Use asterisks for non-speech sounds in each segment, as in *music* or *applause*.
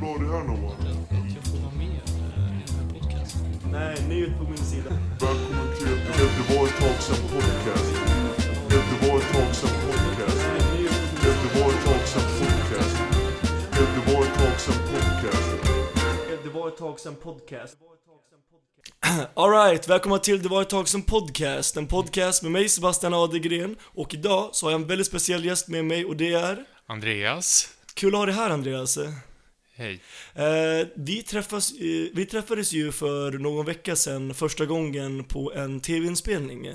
Ha dig här Noah. Att jag får vara med i den här podcasten. Nej, ni är på min sida. Välkommen till ett tag sen podcast. Det var ett tag sen podcast. Det var ett tag sen podcast. Det var ett tag sen podcast. Det var ett tag sedan podcast. Alright, välkomna till Det var ett tag sedan podcast. En podcast med mig Sebastian Adegren. Och idag så har jag en väldigt speciell gäst med mig och det är... Andreas. Kul att ha dig här Andreas. Hej. Eh, vi, träffas, eh, vi träffades ju för någon vecka sedan första gången på en tv-inspelning.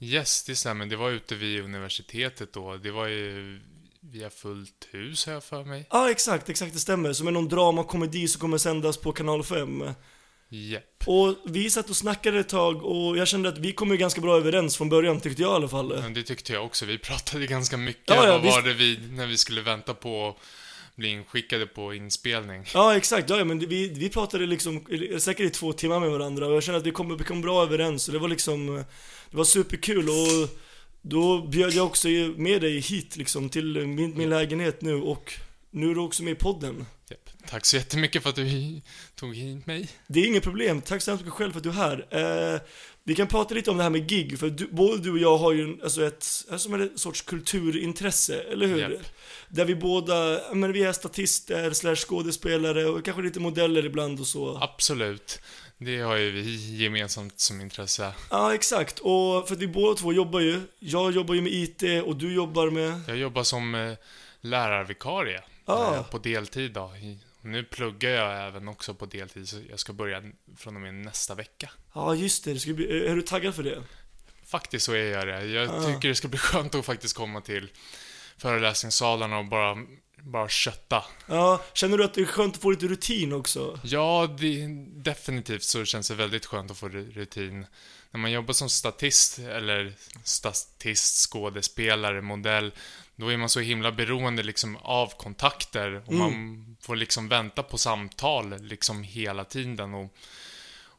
Yes, det stämmer. Det var ute vid universitetet då. Det var ju via Fullt hus, har jag för mig. Ja, ah, exakt, exakt det stämmer. Som är någon dramakomedi som kommer sändas på kanal 5. Japp. Och vi satt och snackade ett tag och jag kände att vi kom ju ganska bra överens från början tyckte jag i alla fall. Men det tyckte jag också. Vi pratade ganska mycket. Ja, ja, Vad visst. var det vi, när vi skulle vänta på bli inskickade på inspelning? Ja, exakt. Ja, men vi, vi pratade liksom säkert i två timmar med varandra och jag kände att vi kom, vi kom bra överens och det var liksom, det var superkul och då bjöd jag också med dig hit liksom till min, min lägenhet nu och nu är du också med i podden. Japp. Tack så jättemycket för att du tog hit mig. Det är inget problem, tack så hemskt mycket själv för att du är här. Eh, vi kan prata lite om det här med gig, för du, både du och jag har ju en- alltså ett, alltså en sorts kulturintresse, eller hur? Japp. Där vi båda, men vi är statister, slash skådespelare och kanske lite modeller ibland och så. Absolut. Det har ju vi gemensamt som intresse. Ja, exakt. Och för att vi båda två jobbar ju. Jag jobbar ju med IT och du jobbar med... Jag jobbar som eh, lärarvikarie Ah. på deltid då. I- Nu pluggar jag även också på deltid, så jag ska börja från och med nästa vecka. Ja, just det. ska bli, är du taggad för det? Faktiskt så är jag det. Jag Ah. tycker det ska bli skönt att faktiskt komma till föreläsningssalarna och bara, bara kötta. Ja, känner du att det är skönt att få lite rutin också? Ja, det, definitivt så känns det väldigt skönt att få ru- rutin. När man jobbar som statist, eller statist, skådespelare, modell, då är man så himla beroende liksom av kontakter och Mm. man får liksom vänta på samtal liksom hela tiden och,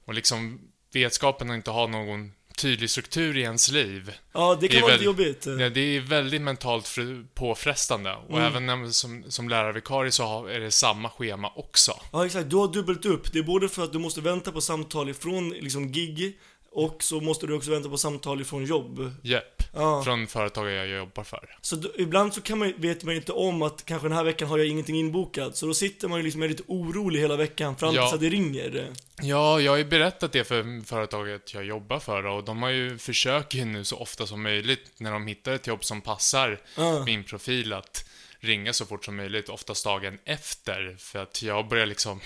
och liksom vetskapen att inte ha någon tydlig struktur i ens liv. Ja, det Det kan är vara väl- lite jobbigt. Ja, det är väldigt mentalt fr- påfrestande. Och Mm. även när, som, som lärarvikarie så är det samma schema också. Ja, exakt. Du har dubbelt upp. Det är både för att du måste vänta på samtal ifrån liksom gig och så måste du också vänta på samtal ifrån jobb. Japp. Ja. Från företag jag jobbar för. Så då, ibland så kan man, vet man ju inte om att kanske den här veckan har jag ingenting inbokat. Så då sitter man ju liksom är lite orolig hela veckan fram tills Ja. att det ringer. Ja, jag har ju berättat det för företaget jag jobbar för och de har ju försöker ju nu så ofta som möjligt när de hittar ett jobb som passar Ja. min profil att ringa så fort som möjligt, oftast dagen efter. För att jag börjar liksom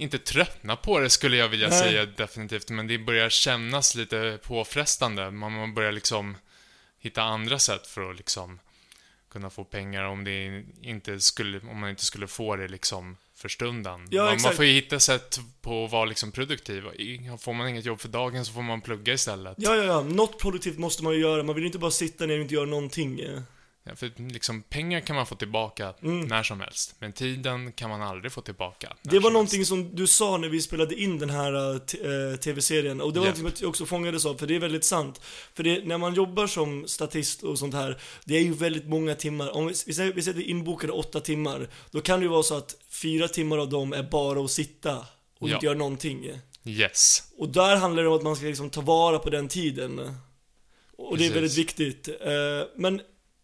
inte tröttna på det skulle jag vilja Nej. säga definitivt, men det börjar kännas lite påfrestande. Man börjar liksom hitta andra sätt för att liksom kunna få pengar om det inte skulle, om man inte skulle få det liksom för stunden. Ja, man, man får ju hitta sätt på att vara liksom produktiv. Får man inget jobb för dagen så får man plugga istället. Ja, ja, ja. Något produktivt måste man ju göra. Man vill inte bara sitta ner och inte göra någonting. För liksom, pengar kan man få tillbaka Mm. när som helst, men tiden kan man aldrig få tillbaka. Det var någonting helst. som du sa när vi spelade in den här eh, eh, tv-serien och det var Japp. någonting som jag också fångades av, för det är väldigt sant. För det, när man jobbar som statist och sånt här, det är ju väldigt många timmar. Om vi, vi säger vi sätter inbokade åtta timmar, då kan det ju vara så att fyra timmar av dem är bara att sitta och Ja. inte göra någonting. Yes. Och där handlar det om att man ska liksom ta vara på den tiden. Och det är väldigt viktigt. Eh, Men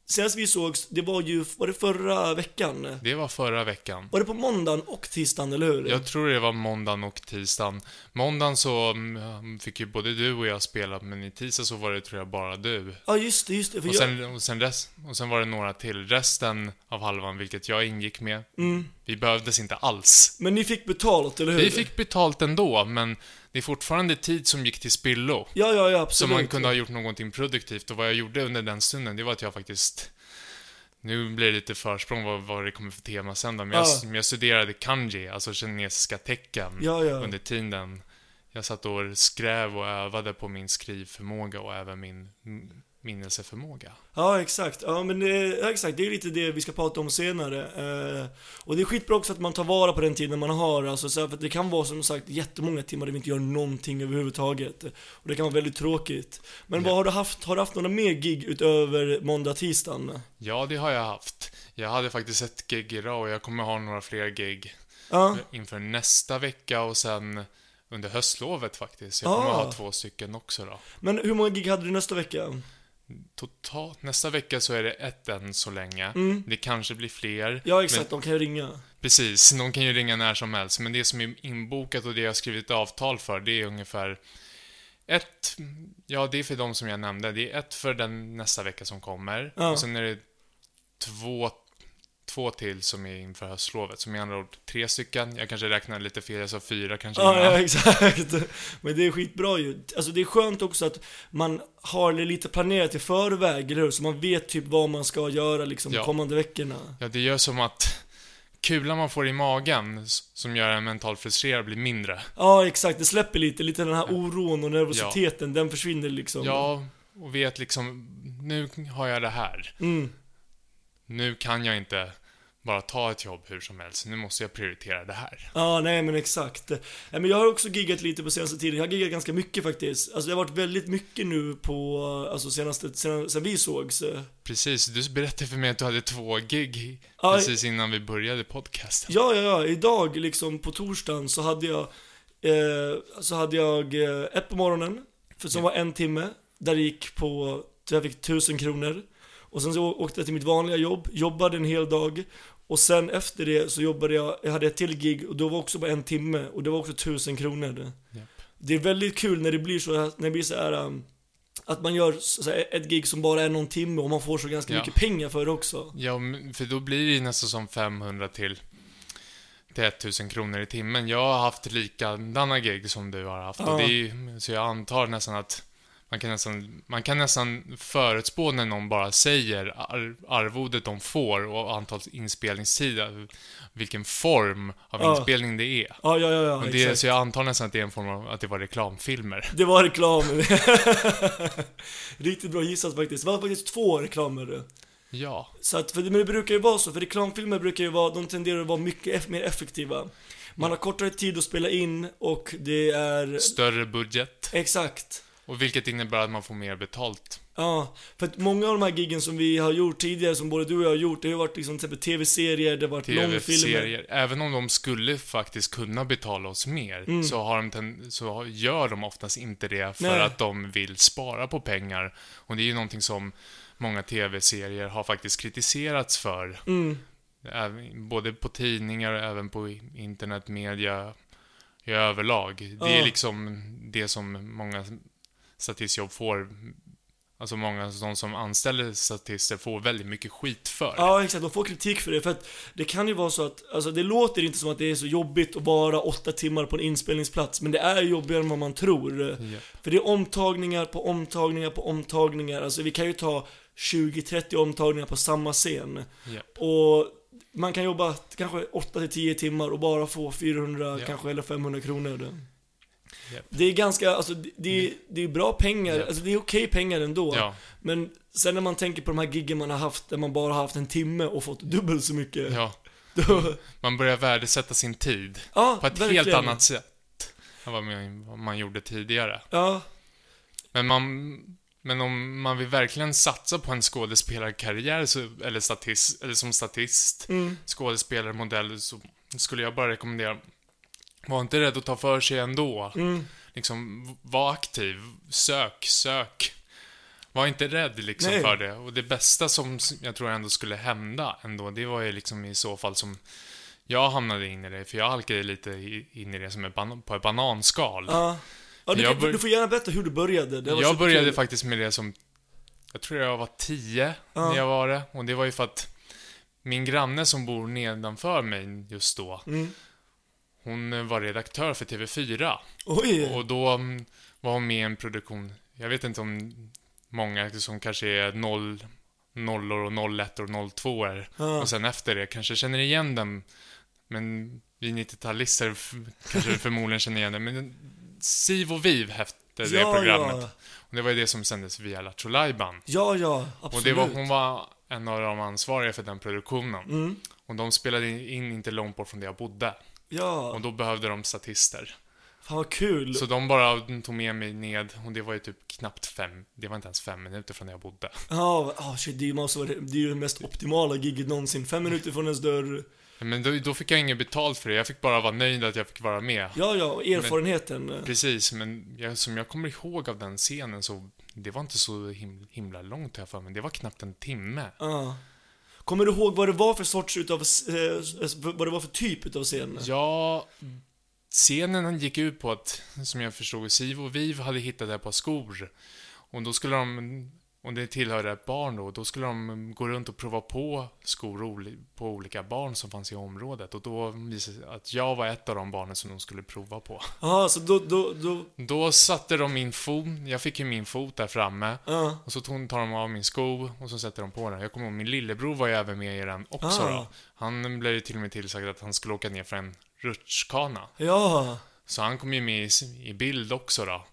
senast vi sågs, det var ju, var det förra veckan? Det var förra veckan. Var det på måndagen och tisdagen, eller hur? Jag tror det var måndagen och tisdagen. Måndagen så mm, fick ju både du och jag spela, men i tisdag så var det tror jag bara du. Ja, just det, just det. Och jag, sen, och, sen rest, och sen var det några till. Resten av halvan, vilket jag ingick med, mm. vi behövdes inte alls. Men ni fick betalt, eller hur? Vi fick betalt ändå, men det är fortfarande tid som gick till spillo. Ja, ja, ja, Så absolut. man kunde ha gjort någonting produktivt och vad jag gjorde under den stunden, det var att jag faktiskt nu blir det lite försprång vad, vad det kommer för tema sen då, men, Ja. jag, jag studerade kanji, alltså kinesiska tecken, Ja, ja. under tiden. Jag satt och skrev och övade på min skrivförmåga och även min minnelseförmåga. Ja, exakt. Ja, men det, ja, exakt. Det är lite det vi ska prata om senare. Eh, och det är skitbra också att man tar vara på den tiden man har. Alltså, så här, för det kan vara som sagt jättemånga timmar där vi inte gör någonting överhuvudtaget. Och det kan vara väldigt tråkigt. Men Ja. vad har du haft? Har du haft några mer gig utöver måndag, tisdagen? Ja, det har jag haft. Jag hade faktiskt ett gig idag och jag kommer ha några fler gig Ja. inför nästa vecka och sen under höstlovet faktiskt. Jag kommer Ah. ha två stycken också då. Men hur många gig hade du nästa vecka? Totalt, nästa vecka så är det ett än så länge. Mm. Det kanske blir fler. Ja, exakt. Men, De kan ju ringa. precis, någon kan ju ringa när som helst. Men det som är inbokat och det jag har skrivit avtal för, det är ungefär ett, ja det är för de som jag nämnde. Det är ett för den nästa vecka som kommer. Ja. Och sen är det två, två till som är inför höstlovet. Som med andra ord tre stycken. Jag kanske räknar lite fel, jag sa fyra kanske Ja, innan. ja, *laughs* exakt. Men det är skitbra ju. Alltså det är skönt också att man har det lite planerat i förväg, eller hur? Så man vet typ vad man ska göra liksom Ja. kommande veckorna. Ja, det gör som att kulan man får i magen som gör en mentalt frustrerad blir mindre. Ja, exakt. Det släpper lite. Lite den här oron och nervositeten, den försvinner liksom. Ja, och vet liksom, nu har jag det här. Mm. Nu kan jag inte bara ta ett jobb hur som helst. Nu måste jag prioritera det här. Ja, nej men exakt. Men jag har också giggat lite på senaste tiden. Jag har giggat ganska mycket faktiskt. Alltså det har varit väldigt mycket nu på, alltså senaste, sen, sen vi sågs. Precis, du berättade för mig att du hade två gig Ja, precis innan vi började podcasten. Ja, ja, ja. Idag liksom på torsdagen så hade jag, eh, så hade jag eh, ett på morgonen, för som var en timme, där det gick på, jag fick tusen kronor. Och sen så åkte jag till mitt vanliga jobb, jobbade en hel dag. Och sen efter det så jobbade jag, jag hade ett till gig och då var också bara en timme och det var också tusen kronor. Japp. Det är väldigt kul när det blir så, när det blir så här um, att man gör ett gig som bara är någon timme och man får så ganska Ja. mycket pengar för det också. Ja, för då blir det ju nästan som 500 till, till 1000 kronor i timmen. Jag har haft likadana gig som du har haft. Ja. Och det är, så jag antar nästan att man kan nästan, man kan nästan förutspå när någon bara säger ar, arvodet de får och antal inspelningstider, vilken form av Ja. inspelning det är. Ja, ja, ja, ja det, exakt. så jag antar nästan att det är en form av, att det var reklamfilmer. Det var reklam. *laughs* Riktigt bra gissat faktiskt. Det var faktiskt två reklamer. Ja. Så att, för det, men det brukar ju vara så, för reklamfilmer brukar ju vara, de tenderar att vara mycket mer effektiva. Man har kortare tid att spela in och det är... Större budget. Exakt. Och vilket innebär att man får mer betalt. Ja, för att många av de här giggen som vi har gjort tidigare, som både du och jag har gjort, det har varit liksom till exempel tv-serier, det har varit långfilmer. Även om de skulle faktiskt kunna betala oss mer, Mm. så, har de så gör de oftast inte det för Nej. att de vill spara på pengar. Och det är ju någonting som många TV-serier har faktiskt kritiserats för. Mm. Både på tidningar och även på internetmedia i överlag. Det är liksom det som många statistjobb får. Alltså många de som anställer statister får väldigt mycket skit för. Ja, exakt. De får kritik för det. För att det kan ju vara så att, alltså det låter inte som att det är så jobbigt att vara åtta timmar på en inspelningsplats, men det är jobbigare än vad man tror. Ja. För det är omtagningar på omtagningar på omtagningar. Alltså vi kan ju ta 20-30 omtagningar på samma scen. Ja. Och man kan jobba kanske 8-10 timmar och bara få 400 Ja. kanske eller 500 kronor. Det är ganska, alltså det, är, det är bra pengar, Japp. alltså det är okej pengar ändå. Ja, Men sen när man tänker på de här giggen man har haft, där man bara har haft en timme och fått dubbelt så mycket. ja. Då, Man börjar värdesätta sin tid ja, på ett verkligen. helt annat sätt än vad man, vad man gjorde tidigare. Ja, Men, man, men om man vill verkligen satsa på en skådespelarkarriär, så, eller, statist, eller som statist, mm, skådespelare, modell, så skulle jag bara rekommendera var inte rädd att ta för sig ändå. mm. Liksom, var aktiv. Sök, sök. Var inte rädd liksom Nej. för det. Och det bästa som jag tror ändå skulle hända ändå, det var ju liksom i så fall som jag hamnade in i det, för jag halkade lite in i det som ban- på ett bananskal. Ja. ja du, kan- du får gärna berätta hur du började. Det jag började faktiskt med det som, jag tror jag var tio Ja. när jag var det. Och det var ju för att min granne som bor nedanför mig just då, Mm. Hon var redaktör för TV4. Oj! Och då mm, var hon med i en produktion, jag vet inte om många som kanske är noll, nollor och nollettor och nolltvåor. Ja. Och sen efter det kanske känner igen den. Men vi 90-talister f- kanske *laughs* förmodligen känner igen den. Men Siv och Viv hette det ja, programmet. Ja, Och det var ju det som sändes via Lattjo ja, ja absolut. Och det var, hon var en av de ansvariga för den produktionen. Mm. Och de spelade in inte långt bort från där jag bodde. Ja. Och då behövde de statister. Fan vad kul. Så de bara tog med mig ned och det var ju typ knappt fem, det var inte ens fem minuter från där jag bodde. Ja, ah, shit, det är ju måste vara det det är ju det mest optimala giget någonsin. Fem minuter från ens dörr. Men då, då fick jag inget betalt för det, jag fick bara vara nöjd att jag fick vara med. Ja, ja, och erfarenheten. Precis, men jag, som jag kommer ihåg av den scenen så, det var inte så him, himla långt här för mig, det var knappt en timme. Ja. Kommer du ihåg vad det var för sorts utav, eh, vad det var för typ utav scen? Ja, scenen gick ut på att, som jag förstod, Siv och Viv hade hittat ett par skor. Och då skulle de, och det tillhörde ett barn då, då skulle de gå runt och prova på skor på olika barn som fanns i området. Och då visade det sig att jag var ett av de barnen som de skulle prova på. Ja, så då, då, då, Då satte de min fot, jag fick ju min fot där framme. ja. Och så tog, tar de av min sko och så sätter de på den. Jag kommer ihåg, min lillebror var ju även med i den också Ah. då. Han blev ju till och med tillsagd att han skulle åka ner för en rutschkana. Ja. Så han kom ju med i, i bild också då.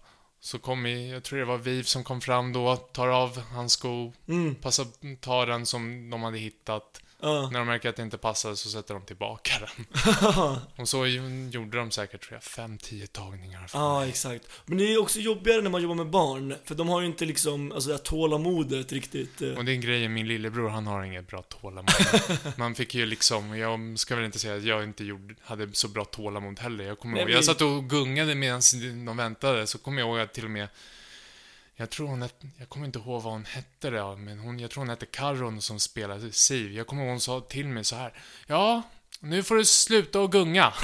Så kom i, jag tror det var Viv som kom fram då, tar av hans sko, Mm. passar, tar den som de hade hittat. Ja. När de märker att det inte passar så sätter de tillbaka den. *laughs* Och så gjorde de säkert, tror jag, fem, tio tagningar. Ja, mig. exakt. Men det är också jobbigare när man jobbar med barn, för de har ju inte liksom, alltså det här tålamodet riktigt. eh. Och det är grejen, min lillebror han har inget bra tålamod. *laughs* Man fick ju liksom, jag ska väl inte säga att jag inte gjorde, hade så bra tålamod heller. Jag kommer Nej, ihåg, jag satt och gungade medan de väntade, så kommer jag ihåg att till och med jag tror hon hette, jag kommer inte ihåg vad hon hette då, men hon, jag tror hon hette Karon som spelade Siv. Jag kommer ihåg hon sa till mig så här. Ja, nu får du sluta och gunga. *laughs*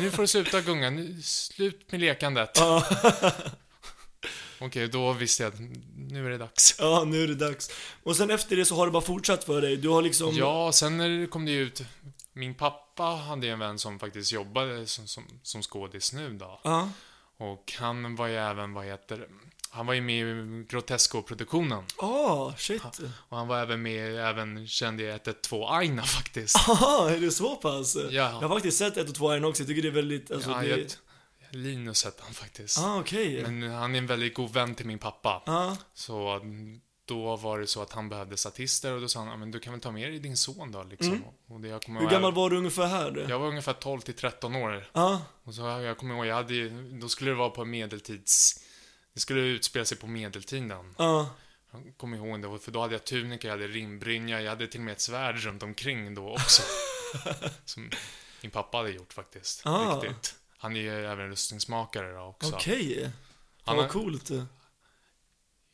Nu får du sluta gunga, nu, slut med lekandet. *laughs* Okej, då visste jag att nu är det dags. ja, nu är det dags. Och sen efter det så har det bara fortsatt för dig. Du har liksom... Ja, sen när det kom det ut Min pappa hade en vän som faktiskt jobbade som, som, som skådis nu då. Ja. Och han var ju även, vad heter det, Han var ju med i Grotesco-produktionen. Ah, shit. Och han var även med, även kände jag 112 Aina faktiskt. *laughs* Aha, är det så pass? Ja. Jag har faktiskt sett ett och två här också, jag tycker det är väldigt, alltså ja, det... jag, Linus hette han faktiskt. Ah, okej. Men han är en väldigt god vän till min pappa. Ja. Så mm, då var det så att han behövde statister och då sa han, "Ja, men du kan väl ta med dig din son då liksom. Och det, jag kommer Mm. Hur ihåg- gammal var du ungefär här? Jag var ungefär 12 till 13 år. Ja. Och så jag kommer ihåg, jag hade ju, då skulle det vara på medeltids... Det skulle utspela sig på medeltiden. Ja. Jag kommer ihåg det, för då hade jag tunika, jag hade rimbrynja, jag hade till och med ett svärd runt omkring då också. *laughs* som min pappa hade gjort faktiskt. Ah. Riktigt. Han är ju även rustningsmakare då också. Okej. Han Fan vad coolt.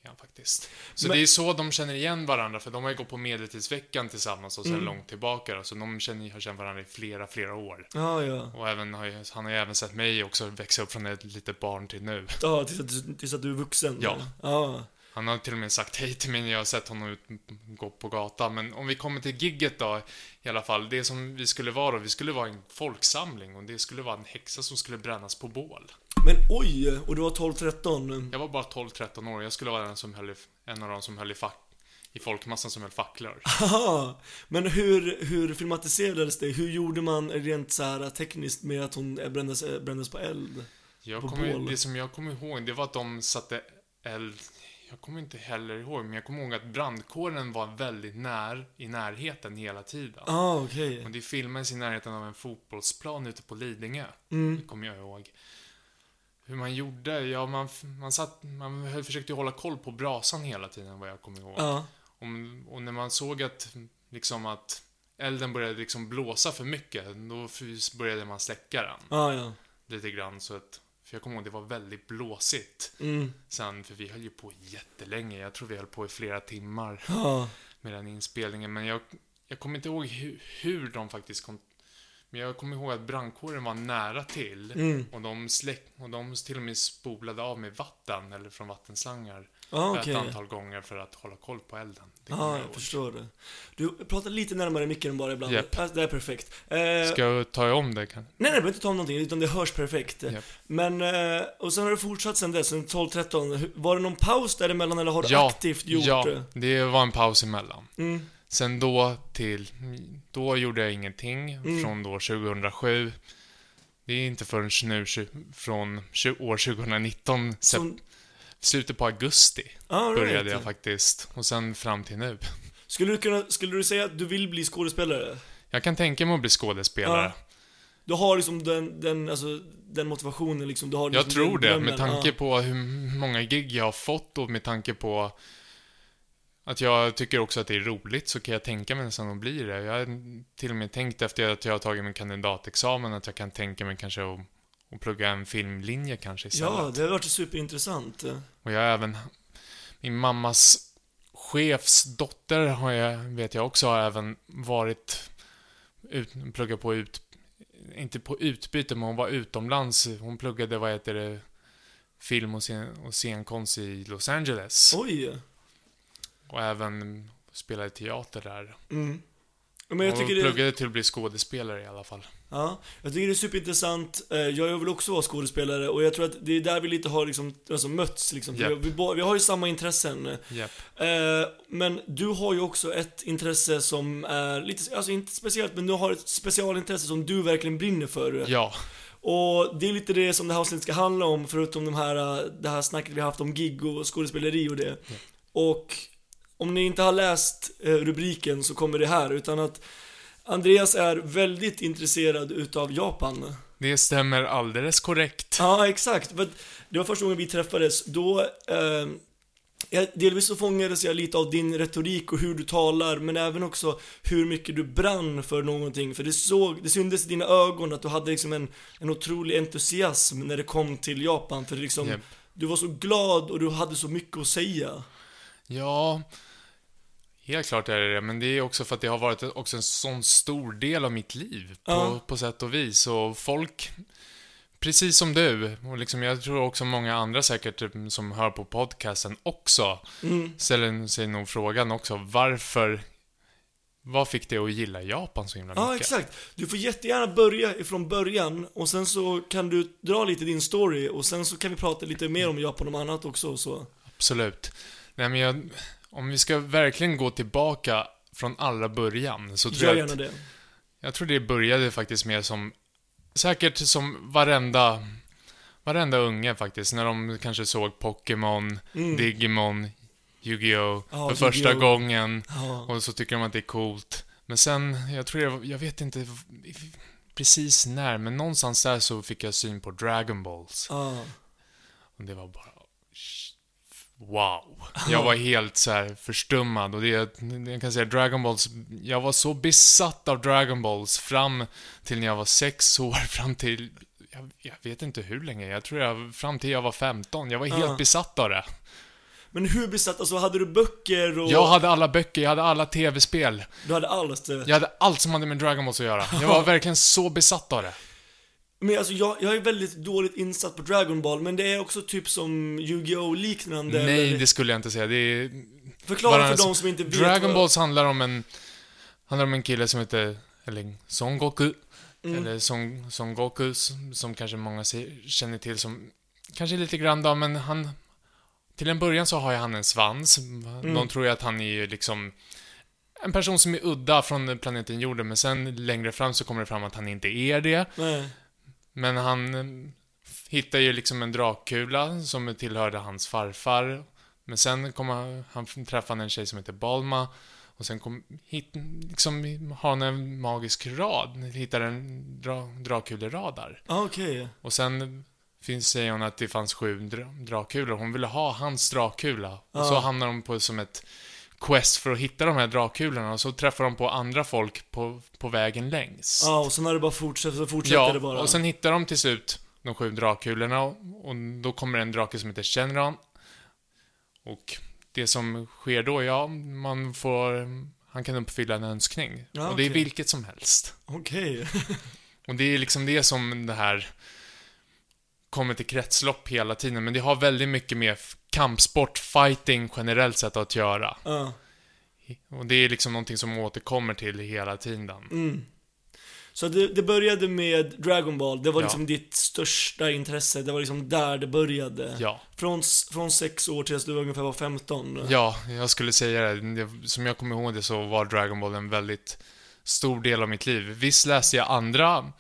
Ja, faktiskt. Så Men- det är så de känner igen varandra, för de har ju gått på medeltidsveckan tillsammans och sen Mm. långt tillbaka då, så de känner, har känt varandra i flera, flera år. Ja, ja. Och även, har ju, han har ju även sett mig också växa upp från ett litet barn till nu. Ja, tills att, du- tills att du är vuxen. Ja. Ja. Han har till och med sagt hej till mig när jag har sett honom ut, gå på gatan. Men om vi kommer till gigget då, i alla fall. Det som vi skulle vara då, vi skulle vara en folksamling och det skulle vara en häxa som skulle brännas på bål. Men oj, och du var 12-13. Jag var bara 12-13 år, jag skulle vara den som höll i, en av de som höll i, fack, i folkmassan som höll facklor. Haha. Men hur, hur filmatiserades det? Hur gjorde man rent så här tekniskt med att hon brändes, brändes på eld? Jag På bål. det som jag kommer ihåg, det var att de satte eld... Jag kommer inte heller ihåg, men jag kommer ihåg att brandkåren var väldigt när, i närheten hela tiden. Ah, okej. Och det filmades i närheten av en fotbollsplan ute på Lidingö. Mm. Det kommer jag ihåg. Hur man gjorde? Ja, man, man, satt, man försökte hålla koll på brasan hela tiden, vad jag kommer ihåg. Ja. Och, och när man såg att, liksom att elden började liksom blåsa för mycket, då började man släcka den. Ja, ja. Lite grann så att, för jag kommer ihåg det var väldigt blåsigt Mm. sen, för vi höll ju på jättelänge. Jag tror vi höll på i flera timmar med den inspelningen. Men jag, jag kommer inte ihåg hur, hur de faktiskt kom... Men jag kommer ihåg att brandkåren var nära till. Mm. Och de släck, och de till och med spolade av med vatten, eller från vattenslangar. Ja, Ett okej. antal gånger för att hålla koll på elden. Det Ja, jag jag ihåg. förstår det. Du pratar lite närmare micken bara ibland. Japp. Ja, Det är perfekt. Eh, Ska jag ta om det? Kan? Nej, nej, du behöver inte ta om någonting, utan det hörs perfekt. Japp. Men, eh, och sen har du fortsatt sen dess, sen 12-13. Hur- Var det någon paus däremellan eller har du Ja, aktivt gjort Ja, det? det var en paus emellan. Mm. Sen då till... Då gjorde jag ingenting Mm. från då 2007. Det är inte förrän nu, från år 2019, sep- Som, slutet på augusti, all right. började jag faktiskt. Och sen fram till nu. Skulle du kunna, skulle du säga att du vill bli skådespelare? Jag kan tänka mig att bli skådespelare. du har liksom den, den, alltså, den motivationen liksom. Du har Jag liksom tror den det, med tanke ja. på hur många gig jag har fått och med tanke på att jag tycker också att det är roligt så kan jag tänka mig nästan att bli det. Jag har till och med tänkt efter att jag har tagit min kandidatexamen att jag kan tänka mig kanske att, att plugga en filmlinje kanske istället. Ja, det har varit superintressant. Och jag har även, min mammas chefs dotter har jag, vet jag också har även varit, ut, pluggat på ut, inte på utbyte men hon var utomlands. Hon pluggade, vad heter det, film och, scen, och scenkonst i Los Angeles. Oj! Och även spelade teater där. Mm. Men jag och tycker det, pluggade till att bli skådespelare i alla fall. ja, jag tycker det är superintressant. Eh, Jag vill också vara skådespelare och jag tror att det är där vi lite har liksom, alltså mötts liksom. Japp. Vi, vi, vi har ju samma intressen. Japp. Eh, Men du har ju också ett intresse som är lite, alltså inte speciellt, men du har ett specialintresse som du verkligen brinner för. Ja, Och det är lite det som det här avsnittet ska handla om, förutom de här, äh, det här snacket vi har haft om gig och skådespeleri och det. Och om ni inte har läst eh, rubriken så kommer det här, utan att Andreas är väldigt intresserad utav Japan. det stämmer alldeles korrekt. Ja, exakt. Det var första gången vi träffades. Då, eh, delvis så fångades jag lite av din retorik och hur du talar, men även också hur mycket du brann för någonting. För det, såg, det syntes i dina ögon att du hade liksom en, en otrolig entusiasm när det kom till Japan. För liksom, Japp. du var så glad och du hade så mycket att säga. Ja, helt klart är det det, men det är också för att det har varit också en sån stor del av mitt liv på, Ja. på sätt och vis. Och folk, precis som du, och liksom jag tror också många andra säkert mm, som hör på podcasten också, Mm. ställer sig nog frågan också, varför, vad fick dig att gilla Japan så himla mycket? Ja, exakt. Du får jättegärna börja ifrån början och sen så kan du dra lite din story och sen så kan vi prata lite mer om Japan och annat också. Så. Absolut. Nej, men jag, om vi ska verkligen gå tillbaka från allra början, så tror Gör jag gärna att det. Jag tror det började faktiskt med som, säkert som varenda, varenda unge faktiskt, när de kanske såg Pokémon, Mm. Digimon, Yu-Gi-Oh! Ja, för första Yu-Gi-Oh! gången, Ja. och så tycker de att det är coolt. Men sen, jag tror jag, jag vet inte precis när, men någonstans där så fick jag syn på Dragon Balls. Ja. Och det var bara... Wow. Jag var helt så förstummad och det, jag kan säga Dragon Balls, jag var så besatt av Dragon Balls fram till när jag var sex år, *laughs* fram till, jag, jag vet inte hur länge, jag tror jag, fram till jag var 15, jag var helt Ja. besatt av det. Men hur besatt, alltså hade du böcker och... Jag hade alla böcker, jag hade alla tv-spel, Du hade allt jag hade allt som hade med Dragon Balls att göra. Jag var verkligen så besatt av det. Men alltså jag, jag är väldigt dåligt insatt på Dragon Ball, men det är också typ som Yu-Gi-Oh liknande. Nej, eller- det skulle jag inte säga. Det är Förklara för de som inte vet Dragon vad... Balls handlar om en, handlar om en kille som heter, eller Son Goku, Mm. eller Son, Son Goku, som, som kanske många känner till som, kanske lite grann då, men han, till en början så har ju han en svans. Mm. De tror ju att han är ju liksom en person som är udda från planeten jorden, men sen längre fram så kommer det fram att han inte är det. Nej. Men han eh, hittar ju liksom en drakkula som tillhörde hans farfar. Men sen kommer han träffa en tjej som heter Balma. Och sen kom, hit, liksom, har han en magisk rad, hittar en dra, dragkuleradar. Ah, okej. Och sen finns, säger hon att det fanns sju dra, dragkulor. Hon ville ha hans drakkula. Och så Ja. hamnar de på som ett quest för att hitta de här dragkulorna. Och så träffar de på andra folk på, på vägen längs. Ja, och sen har det bara fortsatt, så fortsätter Ja, det bara. och sen hittar de till slut de sju dragkulorna och, och då kommer en drake som heter Shenron. Och det som sker då, ja, man får... Han kan uppfylla en önskning. Ja, och det är okej. vilket som helst. Okej. *laughs* Och det är liksom det som det här kommer till kretslopp hela tiden. Men det har väldigt mycket med kampsport, fighting generellt sett att göra. Ja. Och det är liksom någonting som återkommer till hela tiden. Mm. Så det, det började med Dragon Ball, det var Ja. liksom ditt största intresse, det var liksom där det började. Ja. Från, från sex år tills du ungefär var 15. Ja, jag skulle säga det. Som jag kommer ihåg det så var Dragon Ball en väldigt stor del av mitt liv. Visst läste jag andra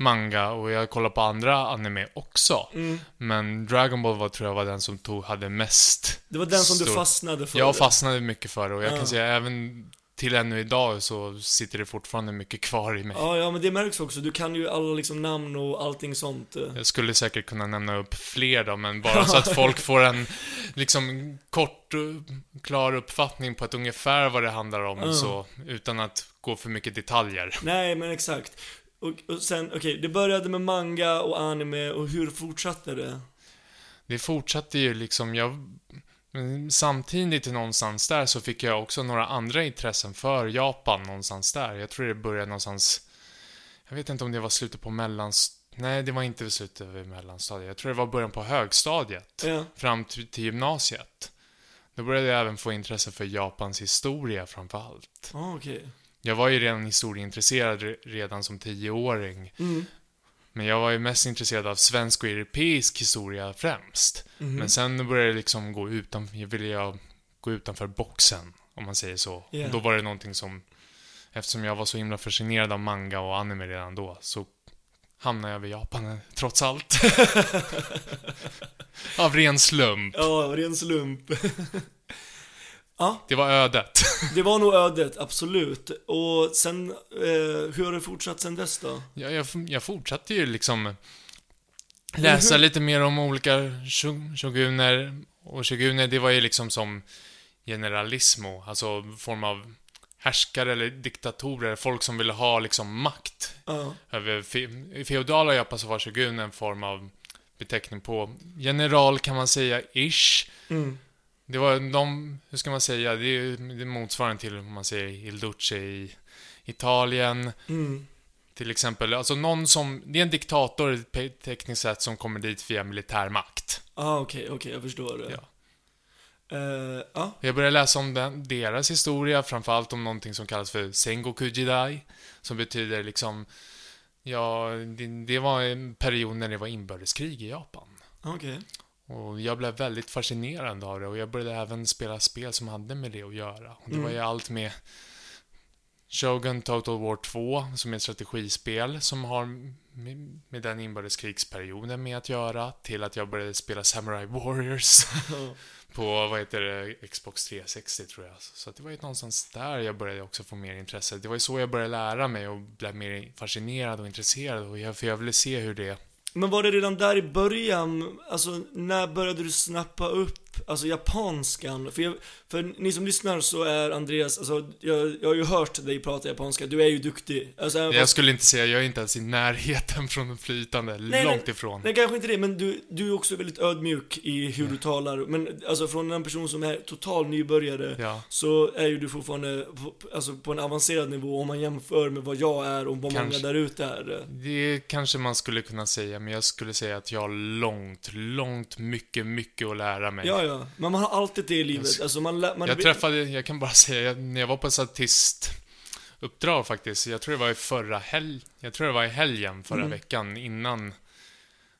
manga och jag kollade på andra anime också. Mm. Men Dragon Ball var, tror jag var den som tog, hade mest Det var den som du fastnade för. Jag fastnade mycket för och jag Ja. kan säga även till ännu idag så sitter det fortfarande mycket kvar i mig. Ja, ja, men det märks också. Du kan ju alla liksom namn och allting sånt. eh. Jag skulle säkert kunna nämna upp fler då, men bara så *laughs* att folk får en liksom kort, och klar uppfattning på ett ungefär vad det handlar om, Ja. så, utan att gå för mycket detaljer. Nej, men exakt. Och, och sen, okej, det började med manga och anime och hur fortsatte det? Det fortsatte ju liksom, jag... men Samtidigt någonstans där så fick jag också några andra intressen för Japan någonstans där. Jag tror det började någonstans... Jag vet inte om det var slutet på mellans... Nej, det var inte slutet vid mellanstadiet. Jag tror det var början på högstadiet. Ja, Fram till till gymnasiet. Då började jag även få intresse för Japans historia framför allt. ah, okej. Jag var ju redan historieintresserad re- redan som tioåring. Mm. Men jag var ju mest intresserad av svensk och europeisk historia främst. Mhm. Men sen började det liksom gå utan, jag ville jag gå utanför boxen, om man säger så. Och då var det någonting som, eftersom jag var så himla fascinerad av manga och anime redan då, så hamnade jag vid Japan eh, trots allt. *laughs* av ren slump. Ja, ren slump. *laughs* ja, Det var ödet. *laughs* det var nog ödet, absolut. Och sen, eh, hur har det fortsatt sen dess då? Jag, jag, jag fortsatte ju liksom läsa lite mer om olika sho- shoguner. Och shoguner, det var ju liksom som generalismo, alltså form av härskare eller diktatorer, folk som ville ha liksom makt Ja, över fe- i feodala Japan så var shogun en form av beteckning på general kan man säga, ish. mm. Det var de, hur ska man säga, det är det är motsvarande till om man säger Il Duce i Italien. Mm. Till exempel, alltså någon som, det är en diktator tekniskt sett som kommer dit via militärmakt. Ah, okej, okej, jag förstår det. Ja. Eh, ja, Jag började läsa om den, deras historia, framförallt om någonting som kallas för Sengoku Jidai, som betyder liksom, ja, det, det var en period när det var inbördeskrig i Japan. okej. Och jag blev väldigt fascinerad av det och jag började även spela spel som hade med det att göra. Och det Mm. var ju allt med Shogun Total War 2, som är ett strategispel som har med, med den inbördeskrigsperioden med att göra, till att jag började spela Samurai *laughs* Warriors *laughs* på, vad heter det, Xbox 360 tror jag. Så det var ju någonstans där jag började också få mer intresse. Det var ju så jag började lära mig och blev mer fascinerad och intresserad. Och jag, för jag ville se hur det men var det redan där i början, alltså när började du snappa upp, alltså japanskan? För, jag, för ni som lyssnar så är Andreas, alltså jag, jag har ju hört dig prata japanska, du är ju duktig. Alltså, Jag fast- skulle inte säga, jag är inte ens i närheten från flytande, Nej, långt ifrån. Nej, kanske inte det, men du, du är också väldigt ödmjuk i hur du talar. Men alltså från en person som är total nybörjare, Ja, så är ju du fortfarande på, alltså, på en avancerad nivå om man jämför med vad jag är och vad många Kanske. där ute är. det kanske man skulle kunna säga, men jag skulle säga att jag har långt, långt, mycket, mycket att lära mig. Ja, ja. Men man har alltid det i livet. Jag- Alltså man, man jag träffade, jag kan bara *laughs* säga, jag, när jag var på statistuppdrag faktiskt, jag tror det var i förra helg, jag tror det var i helgen förra Mm. veckan innan,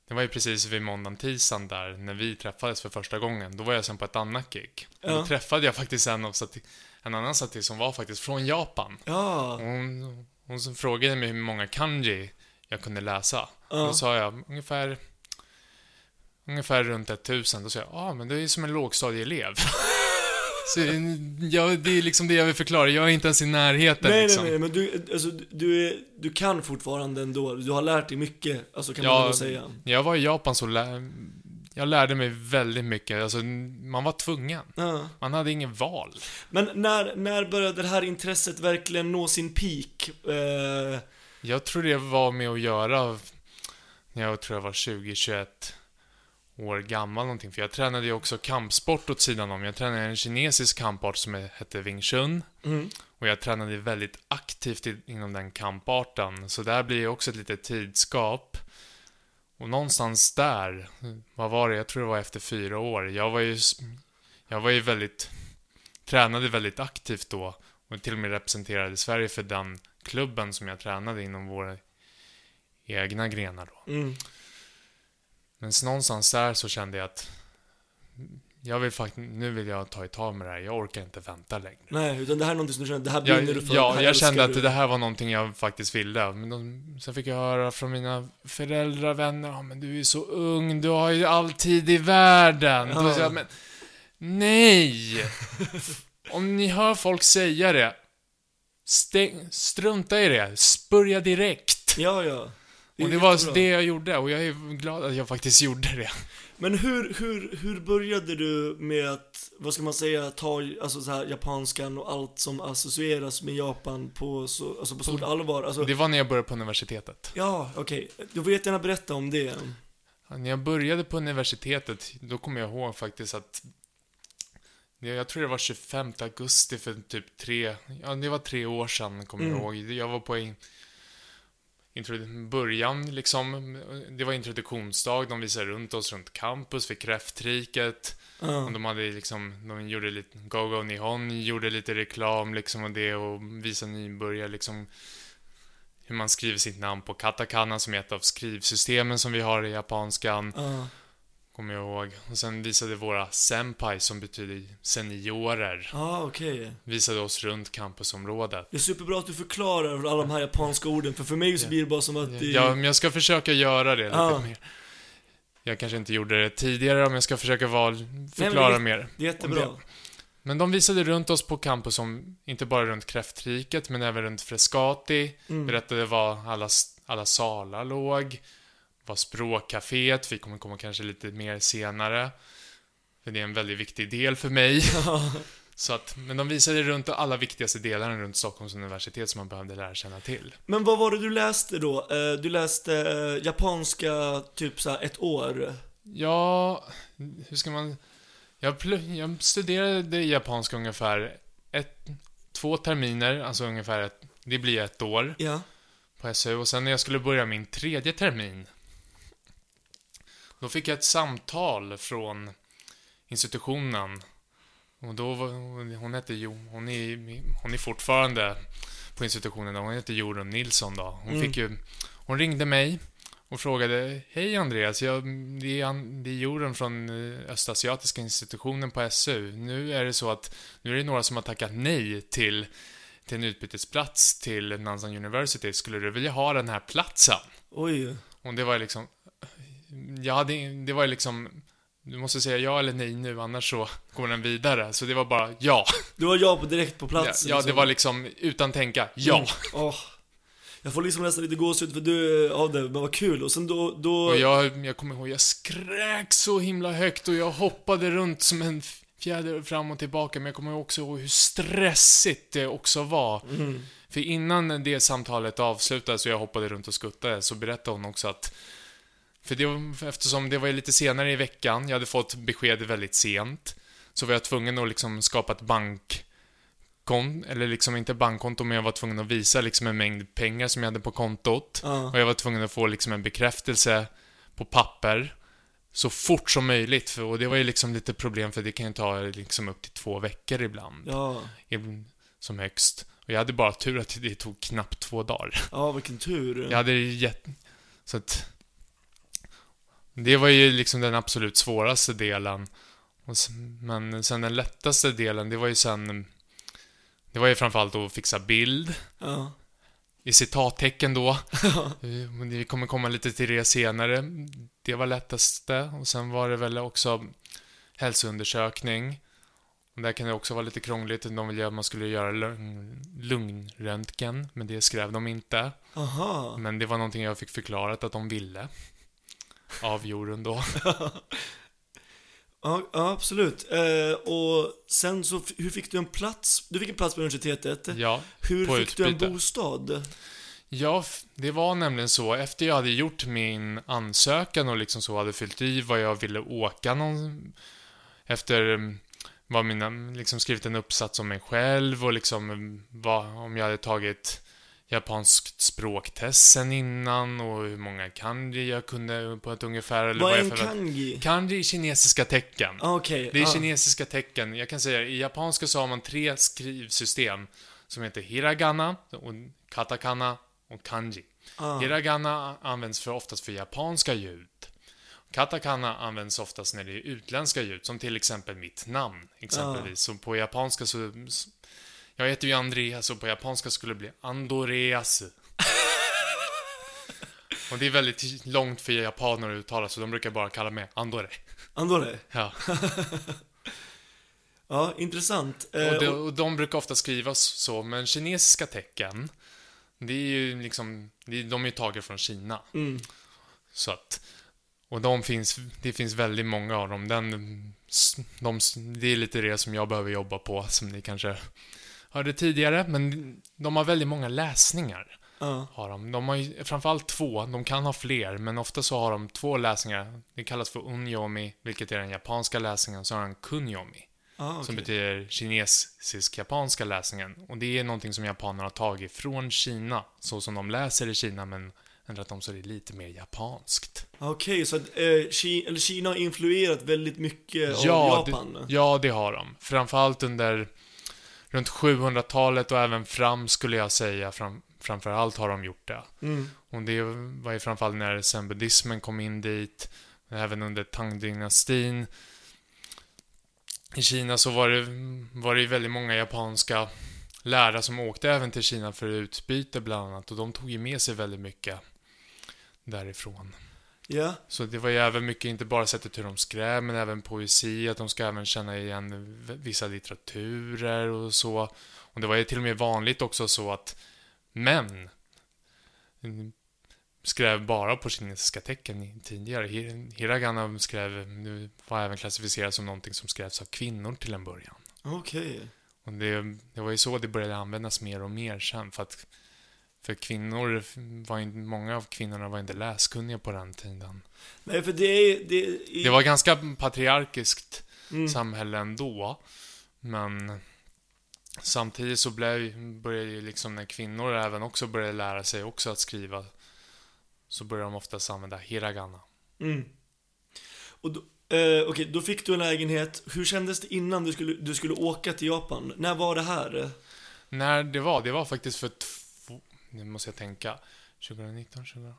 det var ju precis vid måndagen, tisdagen där, när vi träffades för första gången, då var jag sen på ett annat gig. Ja. Då träffade jag faktiskt en, av stati- en annan statist som var faktiskt från Japan. Ja. Hon, hon som frågade mig hur många kanji jag kunde läsa. Ja. Då sa jag ungefär Ungefär runt 1000. Då sa jag, ja ah, men det är som en lågstadieelev. *laughs* Så ja, det är liksom det jag vill förklara. Jag är inte ens i närheten Nej, liksom. nej, nej, men du, alltså, du, är, du kan fortfarande ändå. Du har lärt dig mycket, alltså kan man Ja, ändå säga. Jag var i Japan så lä- jag lärde mig väldigt mycket. Alltså, man var tvungen. Ja. Man hade ingen val. Men när, när började det här intresset verkligen nå sin peak? Eh, Jag tror det var med att göra när jag tror jag var 20-21 år gammal någonting. För jag tränade ju också kampsport åt sidan om. Jag tränade en kinesisk kampart som hette Wing Chun. mm. Och jag tränade väldigt aktivt inom den kamparten. Så där blir ju också ett litet tidskap. Och någonstans där, vad var det? Jag tror det var efter fyra år. Jag var ju, jag var ju väldigt, tränade väldigt aktivt då. Och till och med representerade Sverige för den klubben som jag tränade inom våra egna grenar då. Mm. Men någonstans där så kände jag att jag vill faktiskt, nu vill jag ta ett tag med det här. Jag orkar inte vänta längre. Nej, utan det här är någonting som du känner, det här brinner du för. ja, jag kände att du. det här var någonting jag faktiskt ville. Men de, sen fick jag höra från mina föräldrar, vänner, ja, men du är så ung, du har ju all tid i världen. Ja. Då jag, men nej! *laughs* Om ni hör folk säga det, stäng, strunta i det, börja direkt. Ja, ja. Är Och det var jättebra. det jag gjorde och jag är glad att jag faktiskt *laughs* gjorde det. Men hur, hur, hur började du med att, vad ska man säga, ta alltså så här, japanskan och allt som associeras med Japan på, så, alltså på stort allvar? Alltså, Det var när jag började på universitetet. ja, okej. Du får jättegärna berätta om det. När jag började på universitetet, då kommer jag ihåg faktiskt att det- jag tror det var 25 augusti för typ tre, ja det var tre år sedan, kommer jag Mm. ihåg. Jag var på introdu- början liksom, det var introduktionsdag, de visade runt oss runt campus vid kräftriket. Ja. Och de hade liksom, de gjorde lite, Go-Go Nihon gjorde lite reklam liksom och det och visade nybörjare liksom hur man skriver sitt namn på katakana som är ett av skrivsystemen som vi har i japanskan, Ja. Kommer jag ihåg. Och sen visade våra senpai, som betyder seniorer, Ja, okej. visade oss runt campusområdet. Det är superbra att du förklarar alla de här japanska orden, för för mig så blir det bara som att det... Ja, men jag ska försöka göra det lite Ja. mer. Jag kanske inte gjorde det tidigare, men jag ska försöka vara, förklara det- mer. det är jättebra. Men de visade runt oss på campus, om, inte bara runt kräftriket, men även runt Frescati. Mm. Berättade var alla, alla salar låg. Var språkcaféet, vi kommer komma kanske lite mer senare. För det är en väldigt viktig del för mig. *laughs* Så att, men de visade runt alla viktigaste delarna runt Stockholms universitet som man behövde lära känna till. Men vad var det du läste då? Eh, Du läste eh, japanska typ så ett år? Ja, hur ska man... Jag, jag studerade japanska ungefär ett, två terminer, alltså ungefär ett, det blir ett år Ja. på SU. Och sen när jag skulle börja min tredje termin, då fick jag ett samtal från institutionen. Och då var, hon hette Jo, hon är, hon är fortfarande på institutionen hon heter Jorun Nilsson då. Hon Mm. fick ju, hon ringde mig och frågade Hej Andreas, jag, det, är, det är Jorun från eh, Östasiatiska institutionen på SU. Nu är det så att, nu är det några som har tackat nej till, till en utbytesplats till Nansan University. Skulle du vilja ha den här platsen? Oj. Och det var liksom, ja det, det var liksom, du måste säga ja eller nej nu, annars så går den vidare. Så det var bara ja. Du var ja på direkt på Ja, plats? ja det var liksom, utan tänka, ja. Mm. Åh. Jag får liksom nästan lite gåshud för du av det, men vad kul. Och sen då, då... Och jag, jag kommer ihåg, jag skrek så himla högt och jag hoppade runt som en fjäder fram och tillbaka. Men jag kommer också ihåg hur stressigt det också var. Mm. För innan det samtalet avslutades och jag hoppade runt och skuttade så berättade hon också att för det, var- eftersom det var lite senare i veckan, jag hade fått besked väldigt sent, så var jag tvungen att liksom skapa ett bankkonto, eller liksom inte bankkonto, men jag var tvungen att visa liksom en mängd pengar som jag hade på kontot. Ja. Och jag var tvungen att få liksom en bekräftelse på papper så fort som möjligt. För, och det var ju liksom lite problem för det kan ju ta liksom upp till två veckor ibland. Ja. Som högst. Och jag hade bara tur att det tog knappt två dagar. Ja, vilken tur. Jag hade gett... Så att... Det var ju liksom den absolut svåraste delen. Men sen den lättaste delen, det var ju sen... Det var ju framförallt att fixa bild. Ja. I citattecken då. *laughs* Men Vi kommer komma lite till det senare. Det var lättaste. Och sen var det väl också hälsoundersökning. Och där kan det också vara lite krångligt. De ville att man skulle göra lung- lungröntgen, men det skrev de inte. Aha. Men det var någonting jag fick förklarat att de ville. Av jorden då. *laughs* Ja, ja absolut. Eh, och sen så, hur fick du en plats? Du fick en plats på universitetet. Ja, Hur på fick du en utbyte. bostad? Ja, det var nämligen så. Efter jag hade gjort min ansökan och liksom så hade fyllt i vad jag ville åka någon... Efter mm, vad mina, liksom skrivit en uppsats om mig själv och liksom mm, vad, om jag hade tagit japanskt språktest sen innan och hur många kanji jag kunde på ett ungefär eller Vad är jag en kanji? Kanji är kinesiska tecken. Ah, Okej. Det är ah. kinesiska tecken. Jag kan säga, i japanska så har man tre skrivsystem som heter hiragana, och katakana och kanji. Ah. Hiragana används för oftast för japanska ljud. Katakana används oftast när det är utländska ljud, som till exempel mitt namn, exempelvis. Så på japanska så... Jag heter ju Andreas och på japanska skulle det bli Andoreas. och det är väldigt långt för japaner att uttala, så de brukar bara kalla mig Andore. Andore? Ja. *laughs* Ja, intressant. Eh, Och, de, och- de brukar ofta skrivas så, men kinesiska tecken, det är ju liksom, de är ju tagna från Kina. mm, Så att, och de finns, det finns väldigt många av dem. Den, de, det är lite det som jag behöver jobba på, som ni kanske hörde tidigare. Men de har väldigt många läsningar. ja, Har de. de har ju framförallt två, de kan ha fler, men ofta så har de två läsningar. Det kallas för unyomi, vilket är den japanska läsningen, så har de kunyomi, ja, som okej. betyder kinesisk-japanska läsningen. Och det är någonting som japanerna har tagit från Kina, så som de läser i Kina, men ändrat dem så det är lite mer japanskt. Okej, så att eh, Ki- eller Kina har influerat väldigt mycket av Ja, Japan? Det, ja, det har de. Framförallt under runt 700-talet och även fram skulle jag säga. Fram, framförallt har de gjort det. Mm, Och det var ju framförallt när zen-buddhismen kom in dit. Även under Tang-dynastin. I Kina så var det, var det väldigt många japanska lärare som åkte även till Kina för utbyte bland annat. Och de tog ju med sig väldigt mycket därifrån. Ja, Så det var ju även mycket, inte bara sättet hur de skrev, men även poesi, att de ska även känna igen vissa litteraturer och så. Och det var ju till och med vanligt också så att män mm, skrev bara på kinesiska tecken tidigare. Hi- Hiragana skrev, nu var även klassificerat som någonting som skrevs av kvinnor till en början. okej. Och det, det var ju så det började användas mer och mer sen, för att för kvinnor, var inte, många av kvinnorna var inte läskunniga på den tiden. Nej, för det är... Det, i, Det var ganska patriarkiskt mm, samhälle ändå. Men samtidigt så blev, började ju liksom när kvinnor även också började lära sig också att skriva så började de oftast använda hiragana. Mm. Och då, eh, okej, då fick du en lägenhet. Hur kändes det innan du skulle, du skulle åka till Japan? När var det här? När det var, det var faktiskt för nu måste jag tänka, 2019, 2018.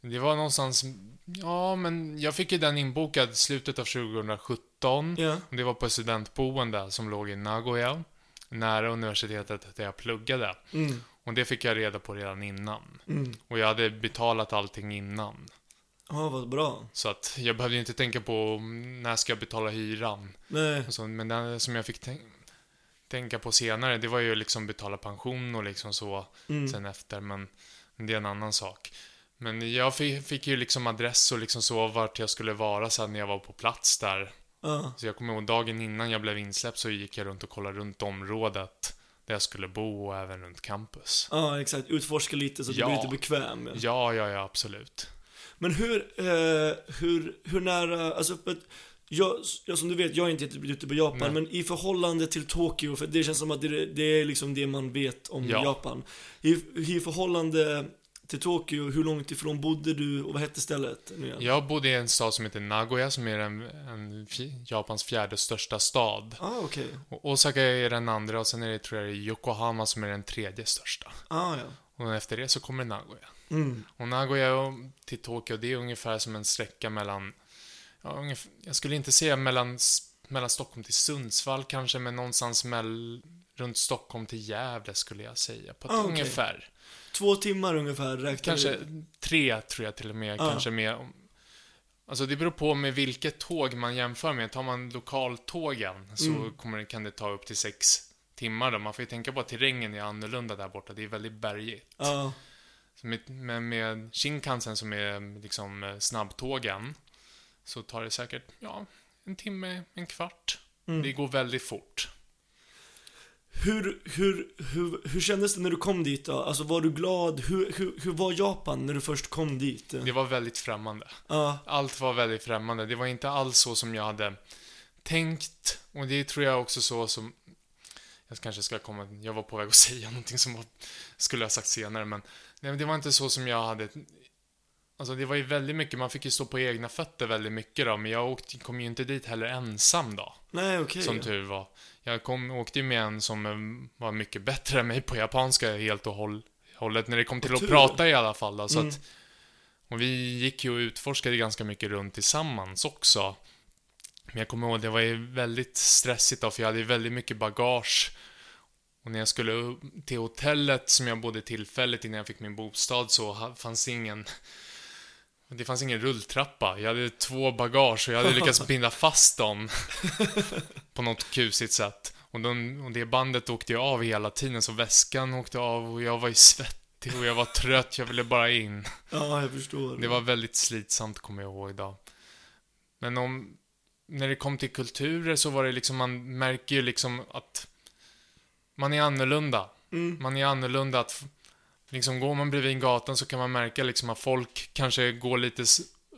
Det var någonstans, ja men jag fick ju den inbokad slutet av 2017. Ja. Och Det var på ett studentboende som låg i Nagoya, nära universitetet där jag pluggade. Mm, Och det fick jag reda på redan innan. mm. Och jag hade betalat allting innan. Ja, vad bra. Så att jag behövde inte tänka på när ska jag betala hyran. Nej. Så, men det som jag fick tän- tänka på senare, det var ju liksom betala pension och liksom så Mm. sen efter. Men det är en annan sak. Men jag fick, fick ju liksom adress och liksom så vart jag skulle vara sen när jag var på plats där. Ja. Så jag kommer ihåg dagen innan jag blev insläppt så gick jag runt och kollade runt området där jag skulle bo och även runt campus. ja, exakt. Utforska lite så att Ja. du blir lite bekväm. Ja. Ja, ja, ja, absolut. Men hur, eh, hur, hur nära, alltså jag, jag, som du vet, jag är inte jätteute på Japan, Nej. men i förhållande till Tokyo, för det känns som att det, det är liksom det man vet om Ja. Japan. I, I förhållande till Tokyo, hur långt ifrån bodde du och vad hette stället? Nu igen? Jag bodde i en stad som heter Nagoya som är en, en Japans fjärde största stad. Ah, okej. Och Osaka är den andra och sen är det, tror jag, Yokohama som är den tredje största. Ah, ja. Och efter det så kommer Nagoya. Mm. Och Nagoya till Tokyo, det är ungefär som en sträcka mellan, ja, ungefär, jag skulle inte säga mellan, mellan Stockholm till Sundsvall kanske, men någonstans mell, runt Stockholm till Gävle skulle jag säga. På Ah, okej. ungefär. Två timmar ungefär räknar Kanske du? tre, tror jag till och med. Ja. Kanske mer. Alltså det beror på med vilket tåg man jämför med. Tar man lokaltågen så Mm. kommer, kan det ta upp till sex timmar då. Man får ju tänka på att terrängen är annorlunda där borta. Det är väldigt bergigt. Ja. Så med, med, med Shinkansen som är liksom eh, snabbtågen så tar det säkert, ja, en timme, en kvart. Mm. Det går väldigt fort. Hur, hur, hur, hur kändes det när du kom dit då? Alltså var du glad? Hur, hur, hur var Japan när du först kom dit? Det var väldigt främmande. Ja. Allt var väldigt främmande. Det var inte alls så som jag hade tänkt. Och det tror jag också så som... Jag kanske ska komma... Jag var på väg att *laughs* säga någonting som var, skulle jag sagt senare, men... Nej, men det var inte så som jag hade... Alltså det var ju väldigt mycket, man fick ju stå på egna fötter väldigt mycket då, men jag åkte, kom ju inte dit heller ensam då, Nej, okej. som tur var. Jag kom, åkte ju med en som eh, var mycket bättre än mig på japanska helt och håll, hållet, när det kom till att prata i alla fall då, så Mm. att och vi gick ju och utforskade ganska mycket runt tillsammans också. Men jag kommer ihåg, det var ju väldigt stressigt då, för jag hade ju väldigt mycket bagage. Och när jag skulle till hotellet som jag bodde tillfälligt innan jag fick min bostad så fanns det ingen Det fanns ingen rulltrappa. Jag hade två bagage och jag hade lyckats *laughs* binda fast dem på något kusigt sätt. Och, de, och det bandet åkte ju av hela tiden, så väskan åkte av och jag var ju svettig och jag var trött, jag ville bara in. Ja, jag förstår. Det var väldigt slitsamt, kommer jag ihåg idag. Men om, när det kom till kulturer så var det liksom, man märker ju liksom att man är annorlunda. Mm. Man är annorlunda att, liksom går man bredvid gatan så kan man märka liksom att folk kanske går lite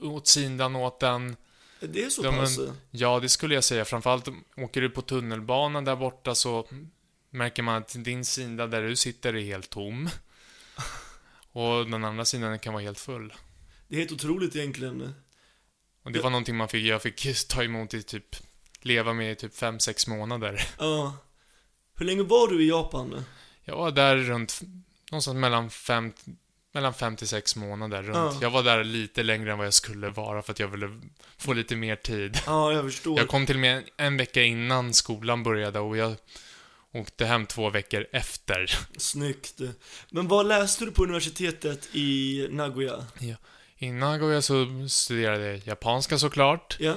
åt sidan åt den. Det är så men- pass? Ja, det skulle jag säga. Framförallt åker du på tunnelbanan där borta så märker man att din sida där du sitter är helt tom. *laughs* Och den andra sidan kan vara helt full. Det är helt otroligt egentligen. Och det var någonting man fick, jag fick *laughs* ta emot i typ, leva med i typ 5-6 månader. Ja. Hur länge var du i Japan? Jag var där runt, någonstans mellan 5 mellan 5 till 6 månader runt. Ja. Jag var där lite längre än vad jag skulle vara för att jag ville få lite mer tid. Ja, jag förstår. Jag kom till och med en vecka innan skolan började och jag åkte hem två veckor efter. Snyggt. Men vad läste du på universitetet i Nagoya? I Nagoya så studerade jag japanska såklart. Ja.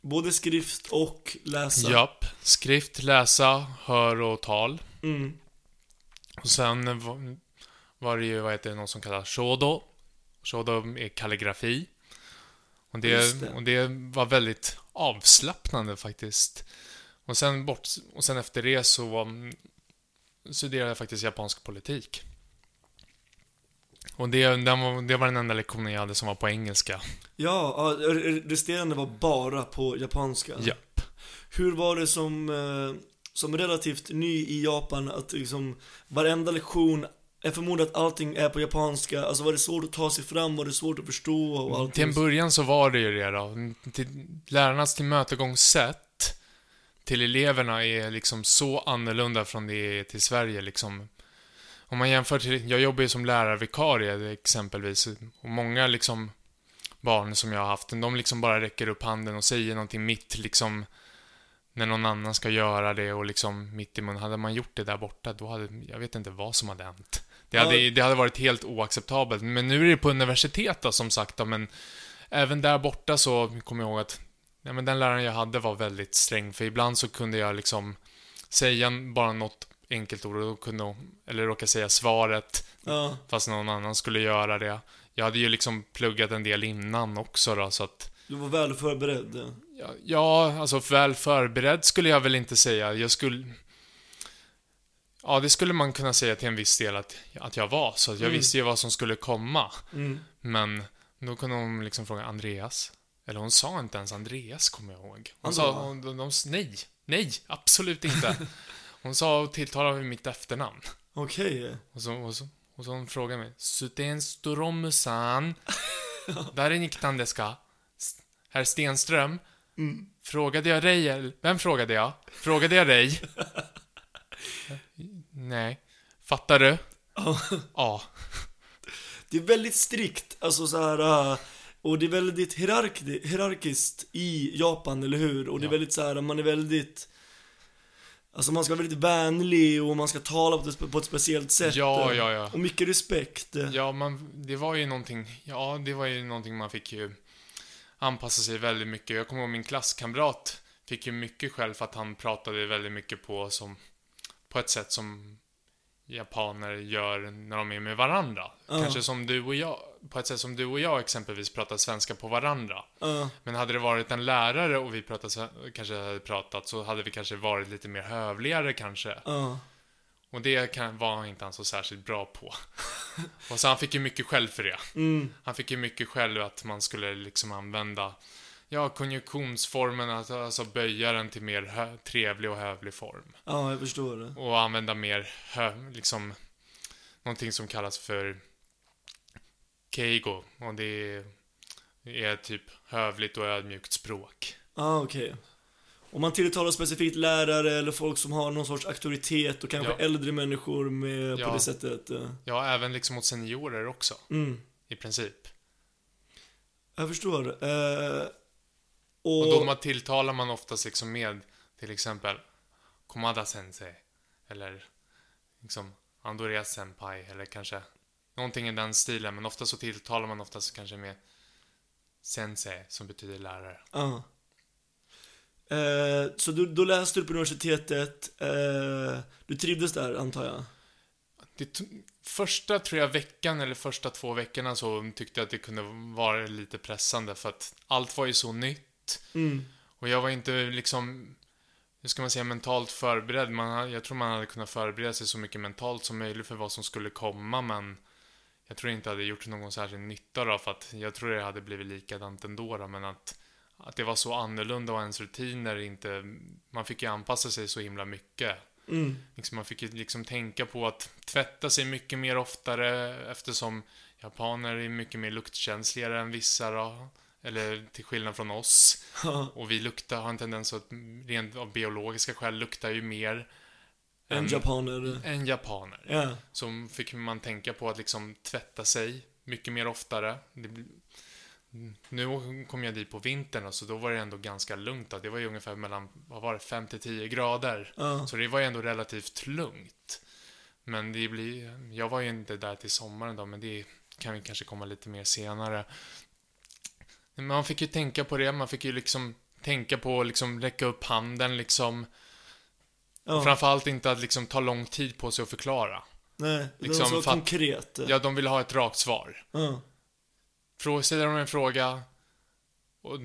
Både skrift och läsa. Japp. Skrift, läsa, hör och tal. Mm. Och sen var, det ju, vad heter det, något som kallas shodo. Shodo är kalligrafi. Och det, det. och det var väldigt avslappnande faktiskt. Och sen, bort, och sen efter det så var, studerade jag faktiskt japansk politik. Och det, den var, det var den enda lektionen jag hade som var på engelska. Ja, ja, re- resterande var bara på japanska. Japp. Hur var det som, eh, som relativt ny i Japan att liksom varenda lektion jag förmodar att allting är på japanska, alltså var det svårt att ta sig fram, var det svårt att förstå och allting? Till en början så var det ju det då. Till, lärarnas tillmötesgångssätt till eleverna är liksom så annorlunda från det till Sverige liksom. Om man jämför till, jag jobbar ju som lärarvikarie exempelvis och många liksom barn som jag har haft, de liksom bara räcker upp handen och säger någonting mitt liksom när någon annan ska göra det och liksom mitt i mun. Hade man gjort det där borta, då hade, jag vet inte vad som hade hänt. Det hade, Ja. det hade varit helt oacceptabelt. Men nu är det på universitet då, som sagt då, men även där borta så kommer jag ihåg att ja, men den läraren jag hade var väldigt sträng, för ibland så kunde jag liksom säga bara något enkelt ord och då kunde hon, eller råka säga svaret Ja, fast någon annan skulle göra det. Jag hade ju liksom pluggat en del innan också då, så att du var väl förberedd. Ja, ja, alltså väl förberedd skulle jag väl inte säga. Jag skulle... Ja, det skulle man kunna säga till en viss del att, att jag var. Så jag Mm. visste ju vad som skulle komma. Mm. Men då kunde hon liksom fråga Andreas. Eller hon sa inte ens Andreas, kommer jag ihåg. Hon Andra? sa, hon, de, de, nej, nej, absolut inte. *laughs* Hon sa och tilltalade med mitt efternamn. Okej. Och så, och så, och så hon frågade mig, Suten Storomusan, *laughs* där är Niktan deska? Herr Stenström, Mm. frågade jag dig? Vem frågade jag? Frågade jag dig? *laughs* Nej. Fattar du? *laughs* Ja. Det är väldigt strikt, alltså så här. äh, Och det är väldigt hierark hierarkiskt i Japan, eller hur? Och det är Ja. väldigt så här, man är väldigt Alltså man ska vara väldigt vänlig och man ska tala på ett, på ett speciellt sätt Ja, ja, ja. Och mycket respekt Ja, man, det var ju någonting, ja, det var ju någonting man fick ju anpassa sig väldigt mycket. Jag kommer ihåg min klasskamrat fick ju mycket själv för att han pratade väldigt mycket på som, på ett sätt som japaner gör när de är med varandra. Ja. Kanske som du och jag, på ett sätt som du och jag exempelvis pratar svenska på varandra. Ja, Men hade det varit en lärare och vi pratade, kanske hade pratat så hade vi kanske varit lite mer hövligare kanske. ja, Och det kan, var inte han så särskilt bra på. *laughs* och så han fick ju mycket skäll för det. mm, Han fick ju mycket själv att man skulle liksom använda Ja, konjunktionsformen, alltså, böja den till mer hö- trevlig och hövlig form. ja, jag förstår det Och använda mer, hö- liksom, någonting som kallas för keigo. Och det är, är typ hövligt och ödmjukt språk. Ja, okej Om man tilltalar specifikt lärare eller folk som har någon sorts auktoritet och kanske Ja. äldre människor med Ja. på det sättet äh. Ja, även liksom mot seniorer också, Mm, i princip. jag förstår äh, Och Och, då man tilltalar man oftast liksom med till exempel Komada sensei eller liksom Andorias senpai eller kanske Någonting i den stilen, men ofta så tilltalar man oftast kanske med sensei, som betyder lärare. Ja. Eh, så du, då läste du på universitetet, eh, du trivdes där antar jag? Det första, tror jag, veckan eller första två veckorna så tyckte jag att det kunde vara lite pressande för att allt var ju så nytt. Mm. Och jag var inte liksom, hur ska man säga, mentalt förberedd. Man, jag tror man hade kunnat förbereda sig så mycket mentalt som möjligt för vad som skulle komma, men jag tror inte det hade gjort någon särskild nytta då, för att jag tror det hade blivit likadant ändå då, men att, att det var så annorlunda och ens rutiner inte, man fick ju anpassa sig så himla mycket. Mm. Liksom man fick ju liksom tänka på att tvätta sig mycket mer oftare eftersom japaner är mycket mer luktkänsligare än vissa då. Eller till skillnad från oss. Och vi luktar, har en tendens att rent av biologiska skäl luktar ju mer en japaner. än japaner. Ja. Så fick man tänka på att liksom tvätta sig mycket mer oftare. Det, nu kom jag dit på vintern och så då var det ändå ganska lugnt. Då. Det var ju ungefär mellan, vad var det, 5 till 10 grader. Ja. Så det var ju ändå relativt lugnt. Men det blir, jag var ju inte där till sommaren då, men det kan vi kanske komma lite mer senare. Man fick ju tänka på det, man fick ju liksom tänka på att liksom räcka upp handen liksom. Ja. Framförallt inte att liksom ta lång tid på sig att förklara. Nej, det liksom var så fatt- konkret. Ja, de vill ha ett rakt svar. Ja. Ställer de en fråga och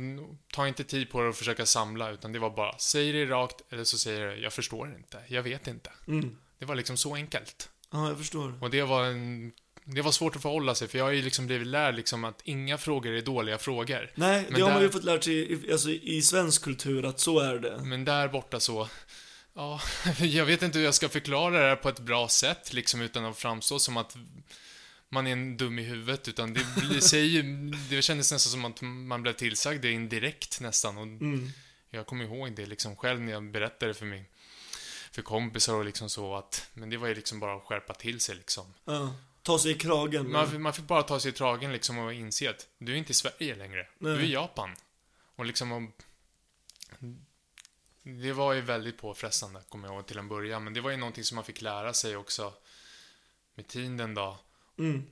ta inte tid på det att försöka samla, utan det var bara säg det rakt eller så säger du jag förstår inte, jag vet inte. Mm. Det var liksom så enkelt. Ja, jag förstår. Och det var en, det var svårt att förhålla sig, för jag har ju liksom blivit lärd liksom att inga frågor är dåliga frågor. Nej, Men det har man ju fått lära sig i, alltså, i svensk kultur att så är det. Men där borta så, ja, *laughs* jag vet inte hur jag ska förklara det här på ett bra sätt, liksom utan att framstå som att man är en dum i huvudet, utan det blir, *laughs* det kändes nästan som att man blev tillsagd det indirekt nästan. Och Mm. jag kommer ihåg det liksom själv när jag berättade för mig, för kompisar och liksom så att, men det var ju liksom bara att skärpa till sig liksom. Ja. Ta sig i kragen. Man, man fick bara ta sig i tragen liksom och inse att du är inte i Sverige längre. Nej. Du är i Japan. Och liksom och, Det var ju väldigt påfrestande, kommer jag ihåg till en början. Men det var ju någonting som man fick lära sig också med tiden då. Mm.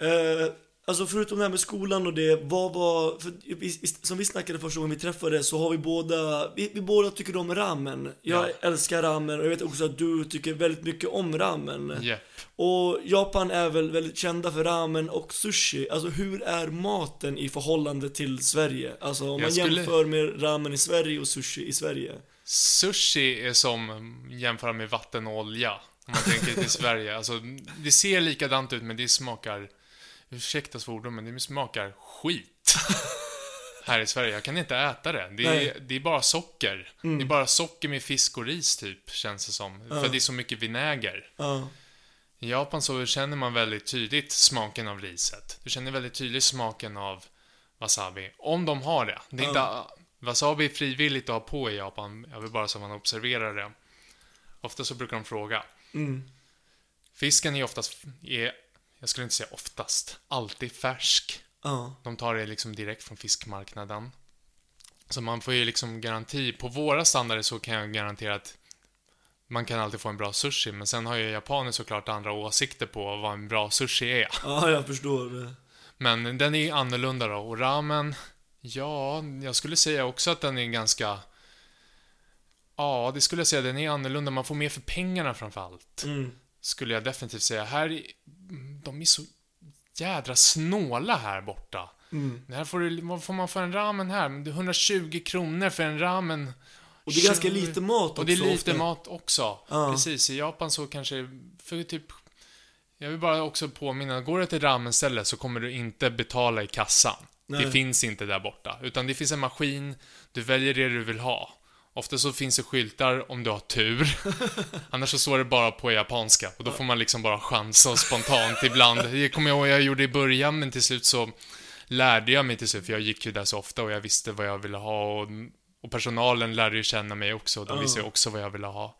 Eh, alltså förutom det här med skolan och det, vad var, för vi, som vi snackade första gången vi träffades så har vi båda, vi, vi båda tycker om ramen. Jag Ja. älskar ramen och jag vet också att du tycker väldigt mycket om ramen. Jepp. Och Japan är väl väldigt kända för ramen och sushi. Alltså hur är maten i förhållande till Sverige? Alltså om man skulle- jämför med ramen i Sverige och sushi i Sverige. Sushi är som jämföra med vatten och olja. Om man tänker till Sverige. Alltså, det ser likadant ut, men det smakar... Ursäkta svordomen, det smakar skit. Här i Sverige. Jag kan inte äta det. Det är, det är bara socker. Mm. Det är bara socker med fisk och ris, typ, känns det som. Ja. För det är så mycket vinäger. Ja. I Japan så känner man väldigt tydligt smaken av riset. Du känner väldigt tydligt smaken av wasabi. Om de har det. det är Ja. inte, wasabi är frivilligt att ha på i Japan. Jag vill bara så man observerar det. Ofta så brukar de fråga. Mm. Fisken är oftast, är, jag skulle inte säga oftast, alltid färsk. Ja. De tar det liksom direkt från fiskmarknaden. Så man får ju liksom garanti, på våra standarder så kan jag garantera att man kan alltid få en bra sushi, men sen har ju japaner såklart andra åsikter på vad en bra sushi är. Ja, jag förstår. det. Men den är ju annorlunda då, och ramen, ja, jag skulle säga också att den är ganska... Ja, det skulle jag säga, den är annorlunda, man får mer för pengarna framför allt. Mm. Skulle jag definitivt säga. Här, är- de är så jädra snåla här borta. Mm. Här får du, vad får man för en ramen här? Det är 120 kronor för en ramen. Och det är ganska lite mat också Och det är lite ofta. mat också. Ja. Precis, i Japan så kanske, för typ jag vill bara också påminna, går du till ramenställe så kommer du inte betala i kassan. Nej. Det finns inte där borta. Utan det finns en maskin, du väljer det du vill ha. Ofta så finns det skyltar om du har tur. *laughs* Annars så står det bara på japanska. Och då får man liksom bara chansa och spontant ibland. *laughs* Det kommer jag ihåg jag gjorde i början, men till slut så lärde jag mig till slut, för jag gick ju där så ofta och jag visste vad jag ville ha. Och, och personalen lärde ju känna mig också, och de visste ju också vad jag ville ha.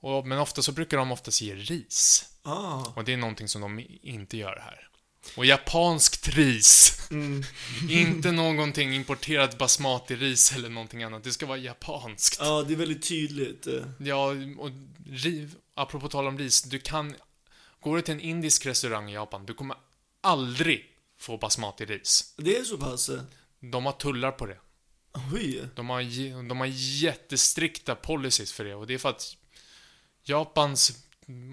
Och, men ofta så brukar de oftast ge ris. Ah. Och det är någonting som de inte gör här. Och japanskt ris. Mm. *laughs* inte någonting importerat basmati-ris eller någonting annat. Det ska vara japanskt. Ja, Ja, det är väldigt tydligt. eh. och ri, apropå tal om ris, du kan... Går du till en indisk restaurang i Japan, du kommer aldrig få basmati-ris. Det är så pass? De har tullar på det. Oj. De har, de har jättestrikta policies för det och det är för att Japans,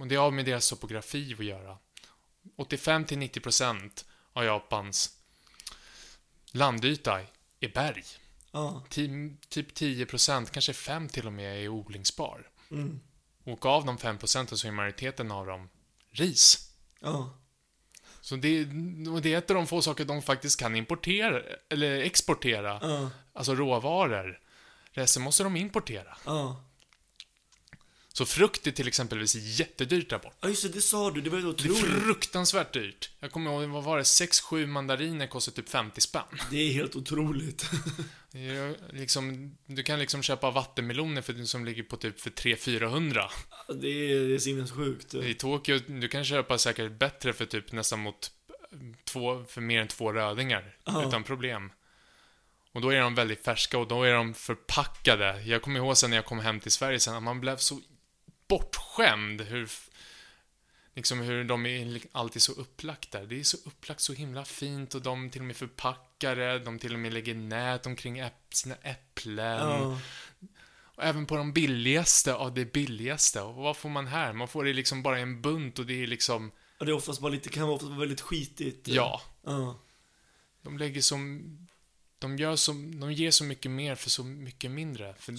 det har med deras topografi att göra. 85-90% av Japans landyta är berg. Ti- Typ 10%, kanske 5 till och med, är odlingsbar. Mm. Och av de 5 procenten så är majoriteten av dem ris. Ja. Så det, det är ett av de få saker de faktiskt kan importera, eller exportera. Ja. Alltså råvaror. Resten måste de importera. Ja. Så frukt är till exempelvis jättedyrt där borta. Ja just det, det sa du. Det var ju Det är otroligt. fruktansvärt dyrt. Jag kommer ihåg, vad var det? 6-7 mandariner kostar typ 50 spänn. Det är helt otroligt. *laughs* Är Liksom, du kan liksom köpa vattenmeloner för, som ligger på typ för 300-400. Det är, det är sinnessjukt. I Tokyo, du kan köpa säkert bättre för typ nästan mot två, för mer än två rödingar. Ja. Utan problem. Och då är de väldigt färska och då är de förpackade. Jag kommer ihåg sen när jag kom hem till Sverige sen att man blev så bortskämd hur Liksom hur de är alltid så upplagt där. Det är så upplagt så himla fint och de till och med förpackar det. De till och med lägger nät omkring äpp, sina äpplen. Ja. Och även på de billigaste av det billigaste. Och vad får man här? Man får det liksom bara i en bunt och det är liksom, Och det är oftast bara lite, kan vara oftast väldigt skitigt. ja. Ja. De lägger som, de gör så, de ger så mycket mer för så mycket mindre. För,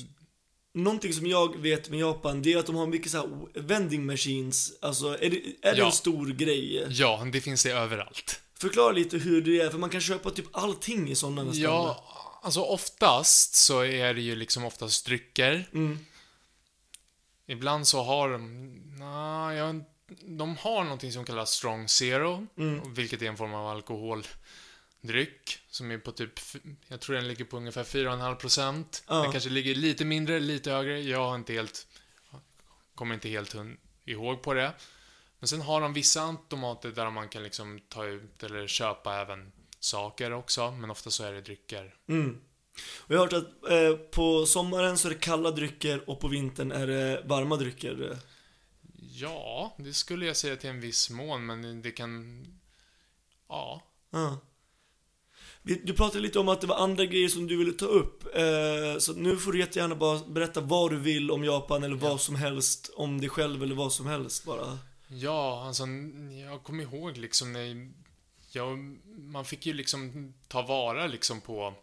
Någonting som jag vet med Japan, det är att de har mycket så här vending machines. Alltså, är det, är det Ja. en stor grej? ja, det finns det överallt. Förklara lite hur det är, för man kan köpa typ allting i sådana nästan. Ja, alltså oftast så är det ju liksom oftast drycker. Mm. Ibland så har de, nej, jag, de har någonting som kallas strong zero, Mm. vilket är en form av alkoholdryck som är på typ, jag tror den ligger på ungefär 4,5 procent. Ja. Den kanske ligger lite mindre, lite högre. Jag har inte helt, kommer inte helt ihåg på det. Men sen har de vissa automater där man kan liksom ta ut eller köpa även saker också, men ofta så är det drycker. Mm. Och jag har hört att eh, på sommaren så är det kalla drycker och på vintern är det varma drycker. Ja, det skulle jag säga till en viss mån, men det kan... Ja. Ja. Du pratade lite om att det var andra grejer som du ville ta upp. Eh, så nu får du jättegärna bara berätta vad du vill om Japan eller vad som helst om dig själv eller vad som helst bara. Ja, alltså, jag kommer ihåg liksom när jag, man fick ju liksom ta vara liksom på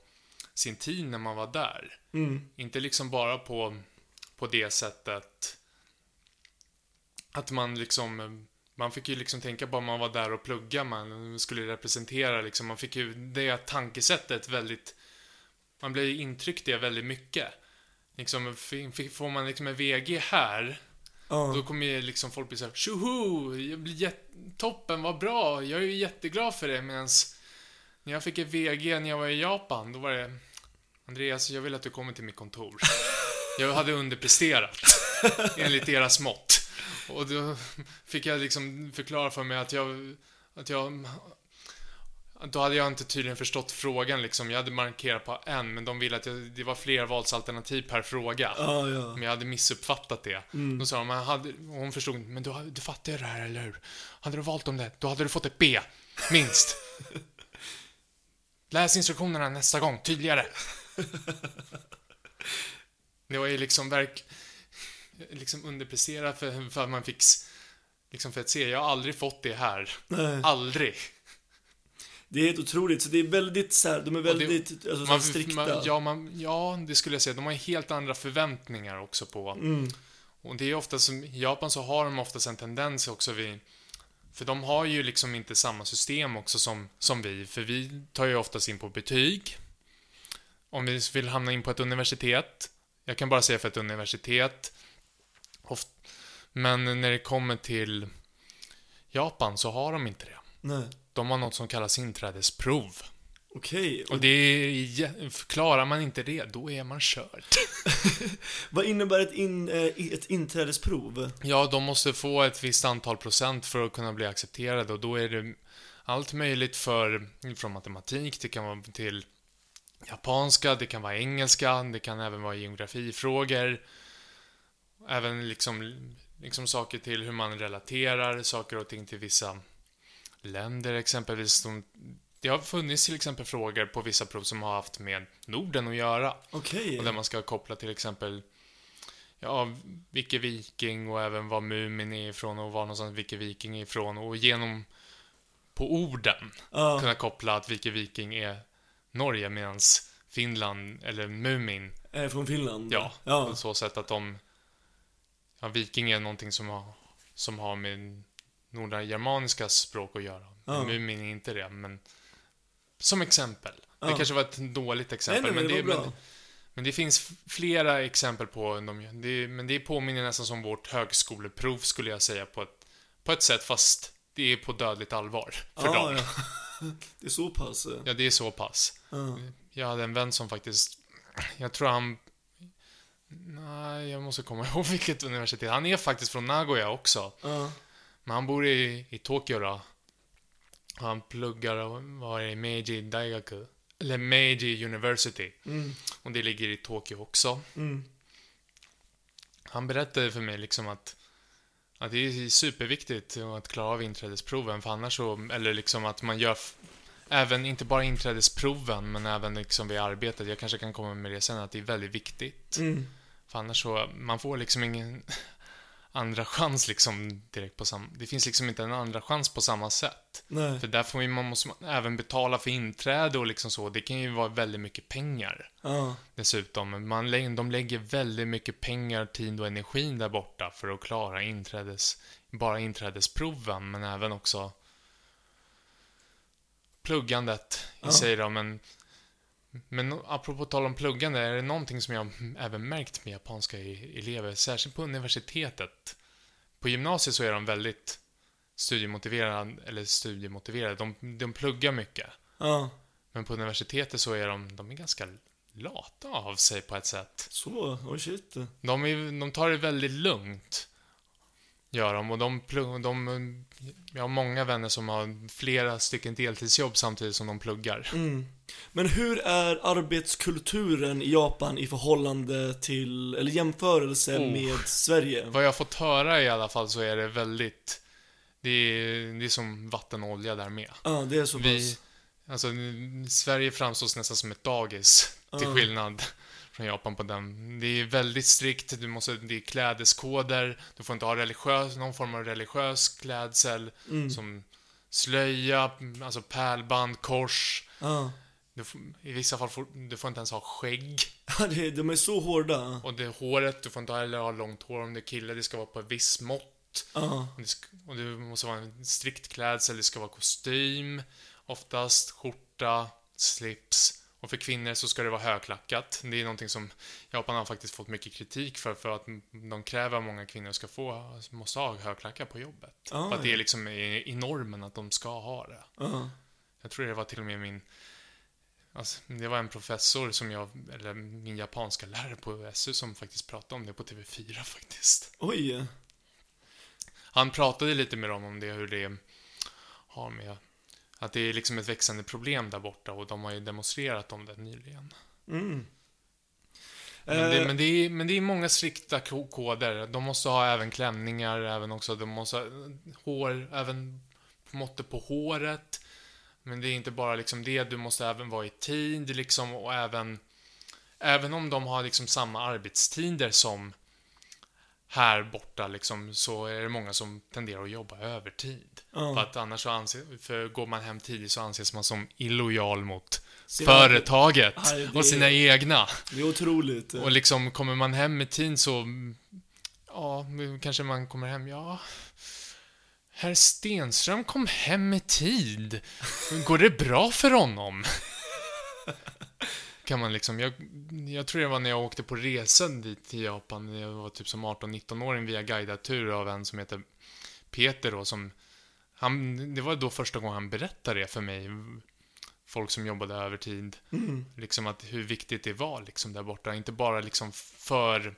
sin tid när man var där. Mm. Inte liksom bara på, på det sättet att man liksom, man fick ju liksom tänka på om man var där och plugga, man skulle representera liksom, man fick ju det tankesättet väldigt, man blev ju intryckt det väldigt mycket. Liksom, får man liksom en VG här, Ja. då kommer ju liksom folk bli såhär Tjoho! Jag blir. Toppen, vad bra! Jag är ju jätteglad för det medans när jag fick ett VG när jag var i Japan, då var det Andreas, jag vill att du kommer till mitt kontor. *laughs* Jag hade underpresterat, enligt deras mått. Och då fick jag liksom förklara för mig att jag, att jag då hade jag inte tydligen förstått frågan liksom. Jag hade markerat på en, men de ville att jag, det var fler valsalternativ per fråga. Ja, ja. Men jag hade missuppfattat det. Mm. Då sa de, hade, hon förstod men du, du ju det här, eller hur? Hade du valt om det, då hade du fått ett B, minst. *laughs* Läs instruktionerna nästa gång, tydligare. Det var ju liksom verk... Liksom underprestera för, för att man fick... Liksom för att se, jag har aldrig fått det här. Nej. Aldrig. Det är helt otroligt, så det är väldigt så här, de är det- väldigt alltså, så här Man, strikta. man, ja, man, ja, det skulle jag säga. De har helt andra förväntningar också på... Mm. Och det är ofta som, i Japan så har de oftast en tendens också vid, för de har ju liksom inte samma system också som, som vi, för vi tar ju oftast in på betyg. Om vi vill hamna in på ett universitet, jag kan bara säga för ett universitet, men när det kommer till Japan så har de inte det. Nej. De har något som kallas inträdesprov. Okej. Och det är, klarar man inte det, då är man körd. *laughs* Vad innebär ett, in, eh, ett inträdesprov? Ja, de måste få ett visst antal procent för att kunna bli accepterade och då är det allt möjligt för, från matematik, det kan vara till japanska, det kan vara engelska, det kan även vara geografifrågor. Även liksom liksom saker till hur man relaterar saker och ting till vissa länder exempelvis. De, det har funnits till exempel frågor på vissa prov som har haft med Norden att göra. Okej. Och där man ska koppla till exempel Ja, vilken viking och även var Mumin är ifrån och var någonstans vilken viking är ifrån och genom på orden Ja. kunna koppla att vilken viking är Norge medans Finland eller Mumin Är från Finland? Ja, Ja. på så sätt att de... Ja, viking är någonting som har, som har med nordagermaniska språk att göra. Ja. Mumin är inte det, men... Som exempel. Det Ja. kanske var ett dåligt Nej, exempel, nej, men det bra. men, men det finns flera exempel på de, det, Men det påminner nästan som vårt högskoleprov, skulle jag säga, på ett, på ett sätt, fast det är på dödligt allvar för ja, dem. ja. *laughs* Det är så pass? eh. Ja, det är så pass. Ja. Jag hade en vän som faktiskt, jag tror han, nej, jag måste komma *laughs* ihåg vilket universitet. Han är faktiskt från Nagoya också. Ja. Men han bor i, i Tokyo då. Han pluggar var i Meiji Daigaku. Eller Meiji University. Mm. Och det ligger i Tokyo också. Mm. Han berättade för mig liksom att, att det är superviktigt att klara av inträdesproven. För annars så, eller liksom att man gör Även, inte bara inträdesproven, men även liksom vid arbetet. Jag kanske kan komma med det sen, att det är väldigt viktigt. Mm. För annars så, man får liksom ingen *laughs* andra chans liksom direkt på samma... Det finns liksom inte en andra chans på samma sätt. Nej. För där får ju, man, måste man även betala för inträde och liksom så. Det kan ju vara väldigt mycket pengar Ja. dessutom. Man, de lägger väldigt mycket pengar, tid och energi där borta för att klara inträdes... Bara inträdesproven, men även också pluggandet i Ja. sig då, men men apropå tal om pluggande, är det någonting som jag även märkt med japanska elever, särskilt på universitetet. På gymnasiet så är de väldigt studiemotiverade, eller studiemotiverade, de, de pluggar mycket. Ja. Men på universitetet så är de, de är ganska lata av sig på ett sätt. Så, oh shit. De, är, de tar det väldigt lugnt. Gör de. Och de, plugg- de, jag har många vänner som har flera stycken deltidsjobb samtidigt som de pluggar. Mm. Men hur är arbetskulturen i Japan i förhållande till, eller jämförelse Oh. med Sverige? Vad jag har fått höra i alla fall så är det väldigt... Det är, det är som vatten och olja där med. Ja, det är så pass. Vi, alltså, Sverige framstås nästan som ett dagis, till Ja. skillnad från Japan på den. Det är väldigt strikt, du måste, det är klädeskoder, du får inte ha religiös, någon form av religiös klädsel, Mm. som slöja, alltså pärlband, kors. Ja. Du I vissa fall får du får inte ens ha skägg. Ja, det, de är så hårda. Och det håret, du får inte heller ha långt hår om du är kille, det ska vara på ett visst mått. Ja. Och det, och det måste vara en strikt klädsel, det ska vara kostym, oftast skjorta, slips. Och för kvinnor så ska det vara högklackat. Det är någonting som Japan har faktiskt fått mycket kritik för, för att de kräver att många kvinnor ska få, måste ha högklackat på jobbet. Ah, för att det är liksom i, i normen att de ska ha det. Ja. Jag tror det var till och med min Alltså, det var en professor som jag, eller min japanska lärare på SU som faktiskt pratade om det på TV4 faktiskt. Oj. Han pratade lite med dem om det, hur det har med att det är liksom ett växande problem där borta och de har ju demonstrerat om det nyligen. Mm. Men det, Eh, men, det är, men det är många strikta ko- koder. De måste ha även klänningar, även också, de måste ha hår, även måttet på håret. Men det är inte bara liksom det, du måste även vara i tid liksom och även Även om de har liksom samma arbetstider som här borta liksom, så är det många som tenderar att jobba övertid. För ja. att annars så anses, för går man hem tidigt så anses man som illojal mot Sina- företaget det- och sina egna. Det är otroligt. Och liksom, kommer man hem med tid så... Ja, kanske man kommer hem, ja... Herr Stenström kom hem med tid. Går det bra för honom? Kan man liksom, jag, jag tror det var när jag åkte på resan dit till Japan, jag var typ som 18-19-åring via guidad tur av en som heter Peter då, som han, det var då första gången han berättade det för mig. Folk som jobbade övertid. Mm. Liksom att hur viktigt det var liksom där borta. Inte bara liksom för...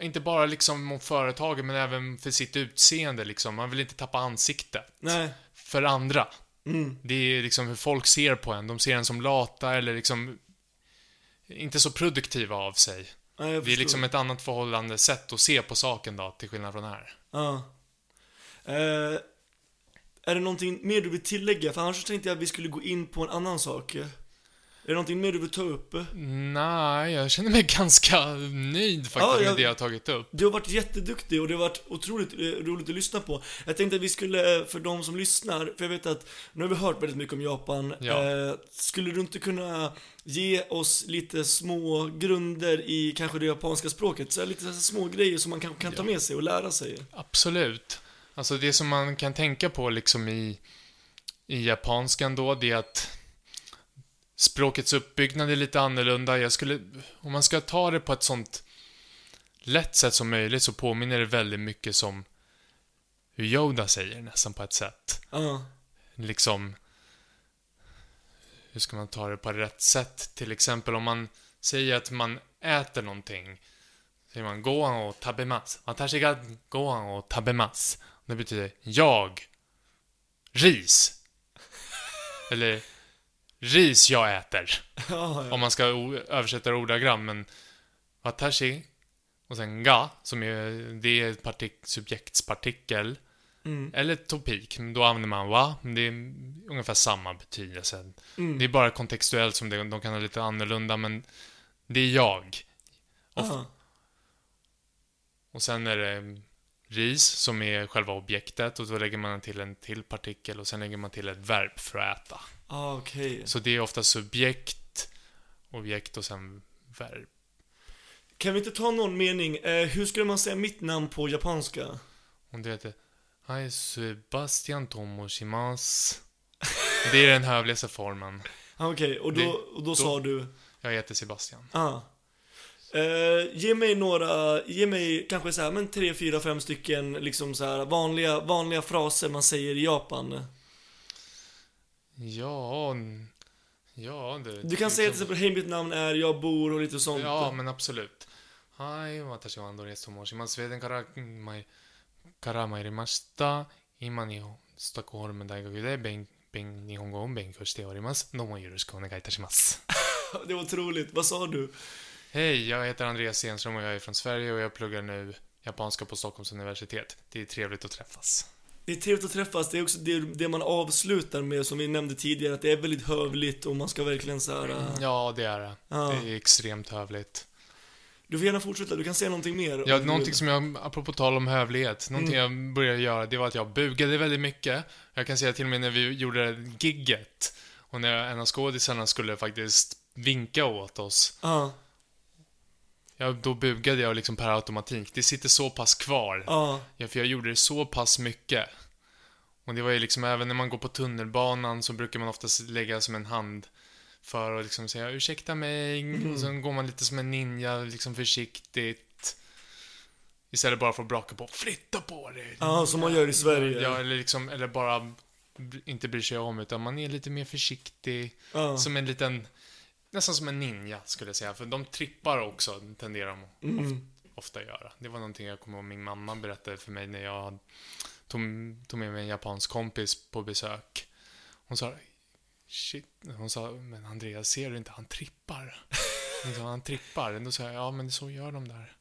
Inte bara liksom mot företagen, men även för sitt utseende liksom. Man vill inte tappa ansiktet. Nej. För andra. Mm. Det är liksom hur folk ser på en. De ser en som lata eller liksom... Inte så produktiva av sig. Ja, Det är liksom ett annat förhållande sätt att se på saken då, till skillnad från här. Ja. Eh, är det någonting mer du vill tillägga? För annars tänkte jag att vi skulle gå in på en annan sak. Är det någonting mer du vill ta upp? Nej, jag känner mig *laughs* ganska nöjd faktiskt Ja, jag- med det jag har tagit upp. Du har varit jätteduktig och det har varit otroligt eh, roligt att lyssna på. Jag tänkte att vi skulle, eh, för de som lyssnar, för jag vet att nu har vi hört väldigt mycket om Japan. Ja. Eh, skulle du inte kunna ge oss lite små grunder i kanske det japanska språket? Så lite så små grejer som man kanske kan ta med sig och lära sig. Absolut. Alltså det som man kan tänka på liksom i, i japanskan då, det är att språkets uppbyggnad är lite annorlunda. Jag skulle, om man ska ta det på ett sånt lätt sätt som möjligt så påminner det väldigt mycket som hur Yoda säger nästan på ett sätt. Ja. Liksom, hur ska man ta det på rätt sätt? Till exempel om man säger att man äter någonting. Säger man gohan och tabemas. Watashi ga gohan och tabemas. Det betyder jag. Ris. *laughs* Eller ris jag äter. *laughs* Ja, ja. Om man ska översätta det ordagrant, men watashi och sen ga, som är, det är partik, subjektspartikel. Mm. Eller topik, då använder man wa. Men det är ungefär samma betydelse. Mm. Det är bara kontextuellt som det, de kan ha lite annorlunda, men det är jag. Och, och sen är det ris, som är själva objektet, och då lägger man till en till partikel, och sen lägger man till ett verb för att äta. Ah, okej. Så det är ofta subjekt, objekt och sen verb. Kan vi inte ta någon mening? Eh, hur skulle man säga mitt namn på japanska? Och det heter Hai Sebastian Tomoshimas. Det är den hövligaste formen. *laughs* Ah, okej, och då, och då, då- sa du? Jag heter Sebastian. Ah. Eh, ge mig några, ge mig kanske så här, men tre, fyra, fem stycken liksom så här vanliga, vanliga fraser man säger i Japan. Ja, ja det... Du kan säga till exempel, hej mitt namn är, jag bor och lite sånt. Ja, men absolut. Hai, watashi wa Andreas Tomoshimas. Sweden kara, mai, kara mairimashita. Ima ni Stockholm daigaku de ben, ben, nihongo o benkyou shite orimasu. Domo yoroshiku onegai itashimasu. *laughs* Det var otroligt. Vad sa du? Hej, jag heter Andreas Stenström och jag är från Sverige och jag pluggar nu japanska på Stockholms universitet. Det är trevligt att träffas. Det är trevligt att träffas. Det är också det, det man avslutar med, som vi nämnde tidigare, att det är väldigt hövligt och man ska verkligen så här. äh, Ja, det är det. Ja. Det är extremt hövligt. Du får gärna fortsätta, du kan säga någonting mer. Ja, någonting som jag, apropå tal om hövlighet, någonting jag började göra, det var att jag bugade väldigt mycket. Jag kan säga till och med när vi gjorde gigget, och när en av skådisarna skulle faktiskt vinka åt oss, Ja, ja, då bugade jag liksom per automatik. Det sitter så pass kvar. ja, Ja, för jag gjorde det så pass mycket. Och det var ju liksom, även när man går på tunnelbanan så brukar man oftast lägga som en hand för att liksom säga ursäkta mig, och sen går man lite som en ninja, liksom försiktigt. Istället bara för att braka på, flytta på dig! ja, som man gör i Sverige. Ja, eller liksom, eller bara inte bryr sig om, utan man är lite mer försiktig. Ja. Som en liten, nästan som en ninja skulle jag säga, för de trippar också, tenderar de Mm. ofta göra. Det var någonting jag kommer ihåg min mamma berättade för mig när jag tog, tog med mig en japansk kompis på besök. Hon sa Shit, hon sa, men Andreas ser du inte, han trippar. Hon sa, han trippar. Då sa jag, ja men så gör de där.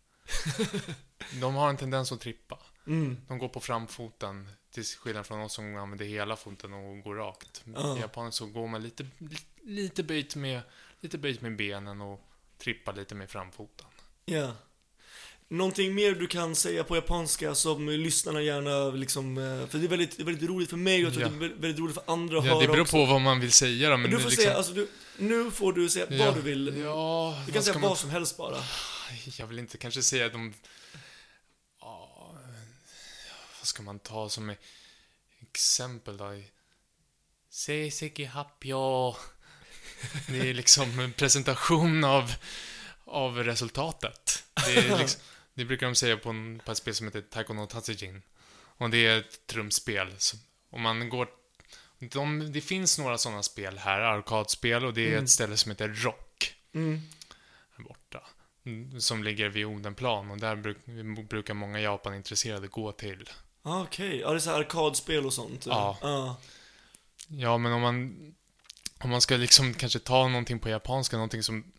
*laughs* De har en tendens att trippa. Mm. De går på framfoten, till skillnad från oss som använder hela foten och går rakt. Ja. I Japan så går man lite, lite, lite böjt med, lite böjt med benen och trippar lite med framfoten. Ja. Någonting mer du kan säga på japanska som lyssnarna gärna liksom, eh, för det är väldigt, väldigt roligt för mig och jag tror Ja. att det är väldigt, roligt för andra att Ja, höra det beror också. på vad man vill säga då, men du får liksom... säga, alltså du, nu får du säga Ja, vad du vill. Ja, du kan säga ska vad man... som helst bara. *sighs* Jag vill inte kanske säga de... Ja, vad ska man ta som exempel då? Seiseki happyo. Det är liksom en presentation av, av resultatet. Det, *laughs* liksom, det brukar de säga på, en, på ett spel som heter Taiko no Tatsujin. Och det är ett trumspel. Så Om man går... De, det finns några sådana spel här, arkadspel, och det är Mm. ett ställe som heter Rock Mm. här borta. Som ligger vid Odenplan och där bruk, brukar många Japan-intresserade gå till. Ah, Okej, ja det är så arkadspel och sånt. Ja. Ja. Ja, men om man, om man ska liksom kanske ta någonting på japanska, någonting som...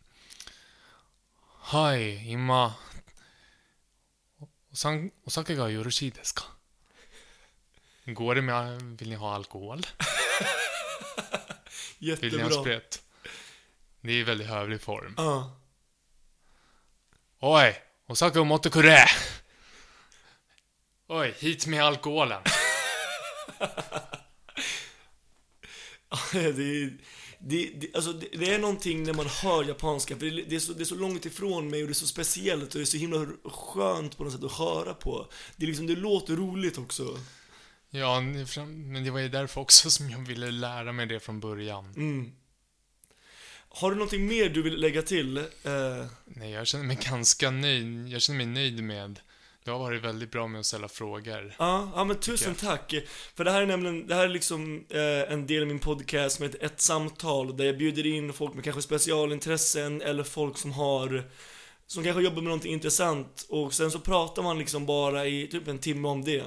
Hai, imma... Osan, osake ga yorushii desu ka? Går det med... Vill ni ha alkohol? *laughs* Jättebra. Vill ni ha sprit? Det är väldigt hövlig form. Ja. Uh. Oj, osake omotte kure! Oj, hit med alkoholen. *laughs* *laughs* det, är- det, det, alltså det, det är någonting när man hör japanska, för det, är så, det är så långt ifrån mig och det är så speciellt och det är så himla skönt på något sätt att höra på. Det, är liksom, det låter roligt också. Ja, men det var ju därför också som jag ville lära mig det från början. Mm. Har du någonting mer du vill lägga till? Eh, Nej, jag känner mig ganska nöjd. Jag känner mig nöjd med... Du har varit väldigt bra med att ställa frågor. Ja, ja men tusen tack. För det här är nämligen, det här är liksom eh, en del av min podcast som heter Ett samtal, där jag bjuder in folk med kanske specialintressen eller folk som har som kanske jobbar med någonting intressant och sen så pratar man liksom bara i typ en timme om det.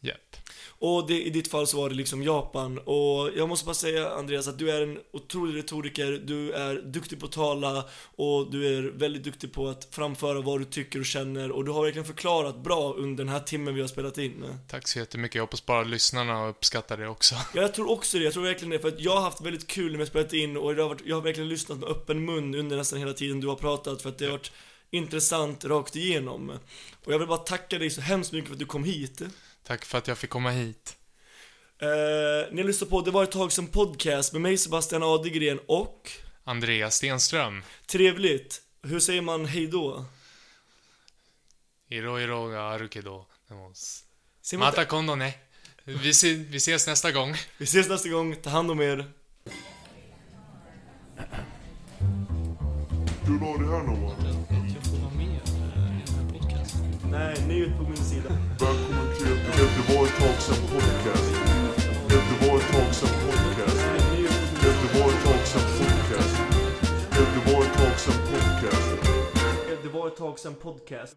Japp. Och det, i ditt fall så var det liksom Japan och jag måste bara säga Andreas att du är en otrolig retoriker, du är duktig på att tala och du är väldigt duktig på att framföra vad du tycker och känner och du har verkligen förklarat bra under den här timmen vi har spelat in. Tack så jättemycket. Jag hoppas bara lyssnarna uppskattar det också. *laughs* Ja, jag tror också det. Jag tror verkligen det. För att jag har haft väldigt kul när vi har spelat in och jag har, varit, jag har verkligen lyssnat med öppen mun under nästan hela tiden du har pratat för att det har varit intressant rakt igenom. Och jag vill bara tacka dig så hemskt mycket för att du kom hit. Tack för att jag fick komma hit. Eh, ni har lyssnat på Det var ett tag sedan podcast med mig Sebastian Adegren och Andreas Stenström. Trevligt. Hur säger man hejdå? Iro iro ga aru kedo. Säger man Mata kondo ne. Vi, se, vi ses nästa gång. Vi ses nästa gång. Ta hand om er. Du la det här någon? Jag får vara med i den här podcasten. Nej, ni är ute på min sida. Välkommen Göteborg Det var ett tag podcast. Det var ett tag podcast. Det var ett tag podcast. Det var ett tag podcast. Göteborg Talks and podcast.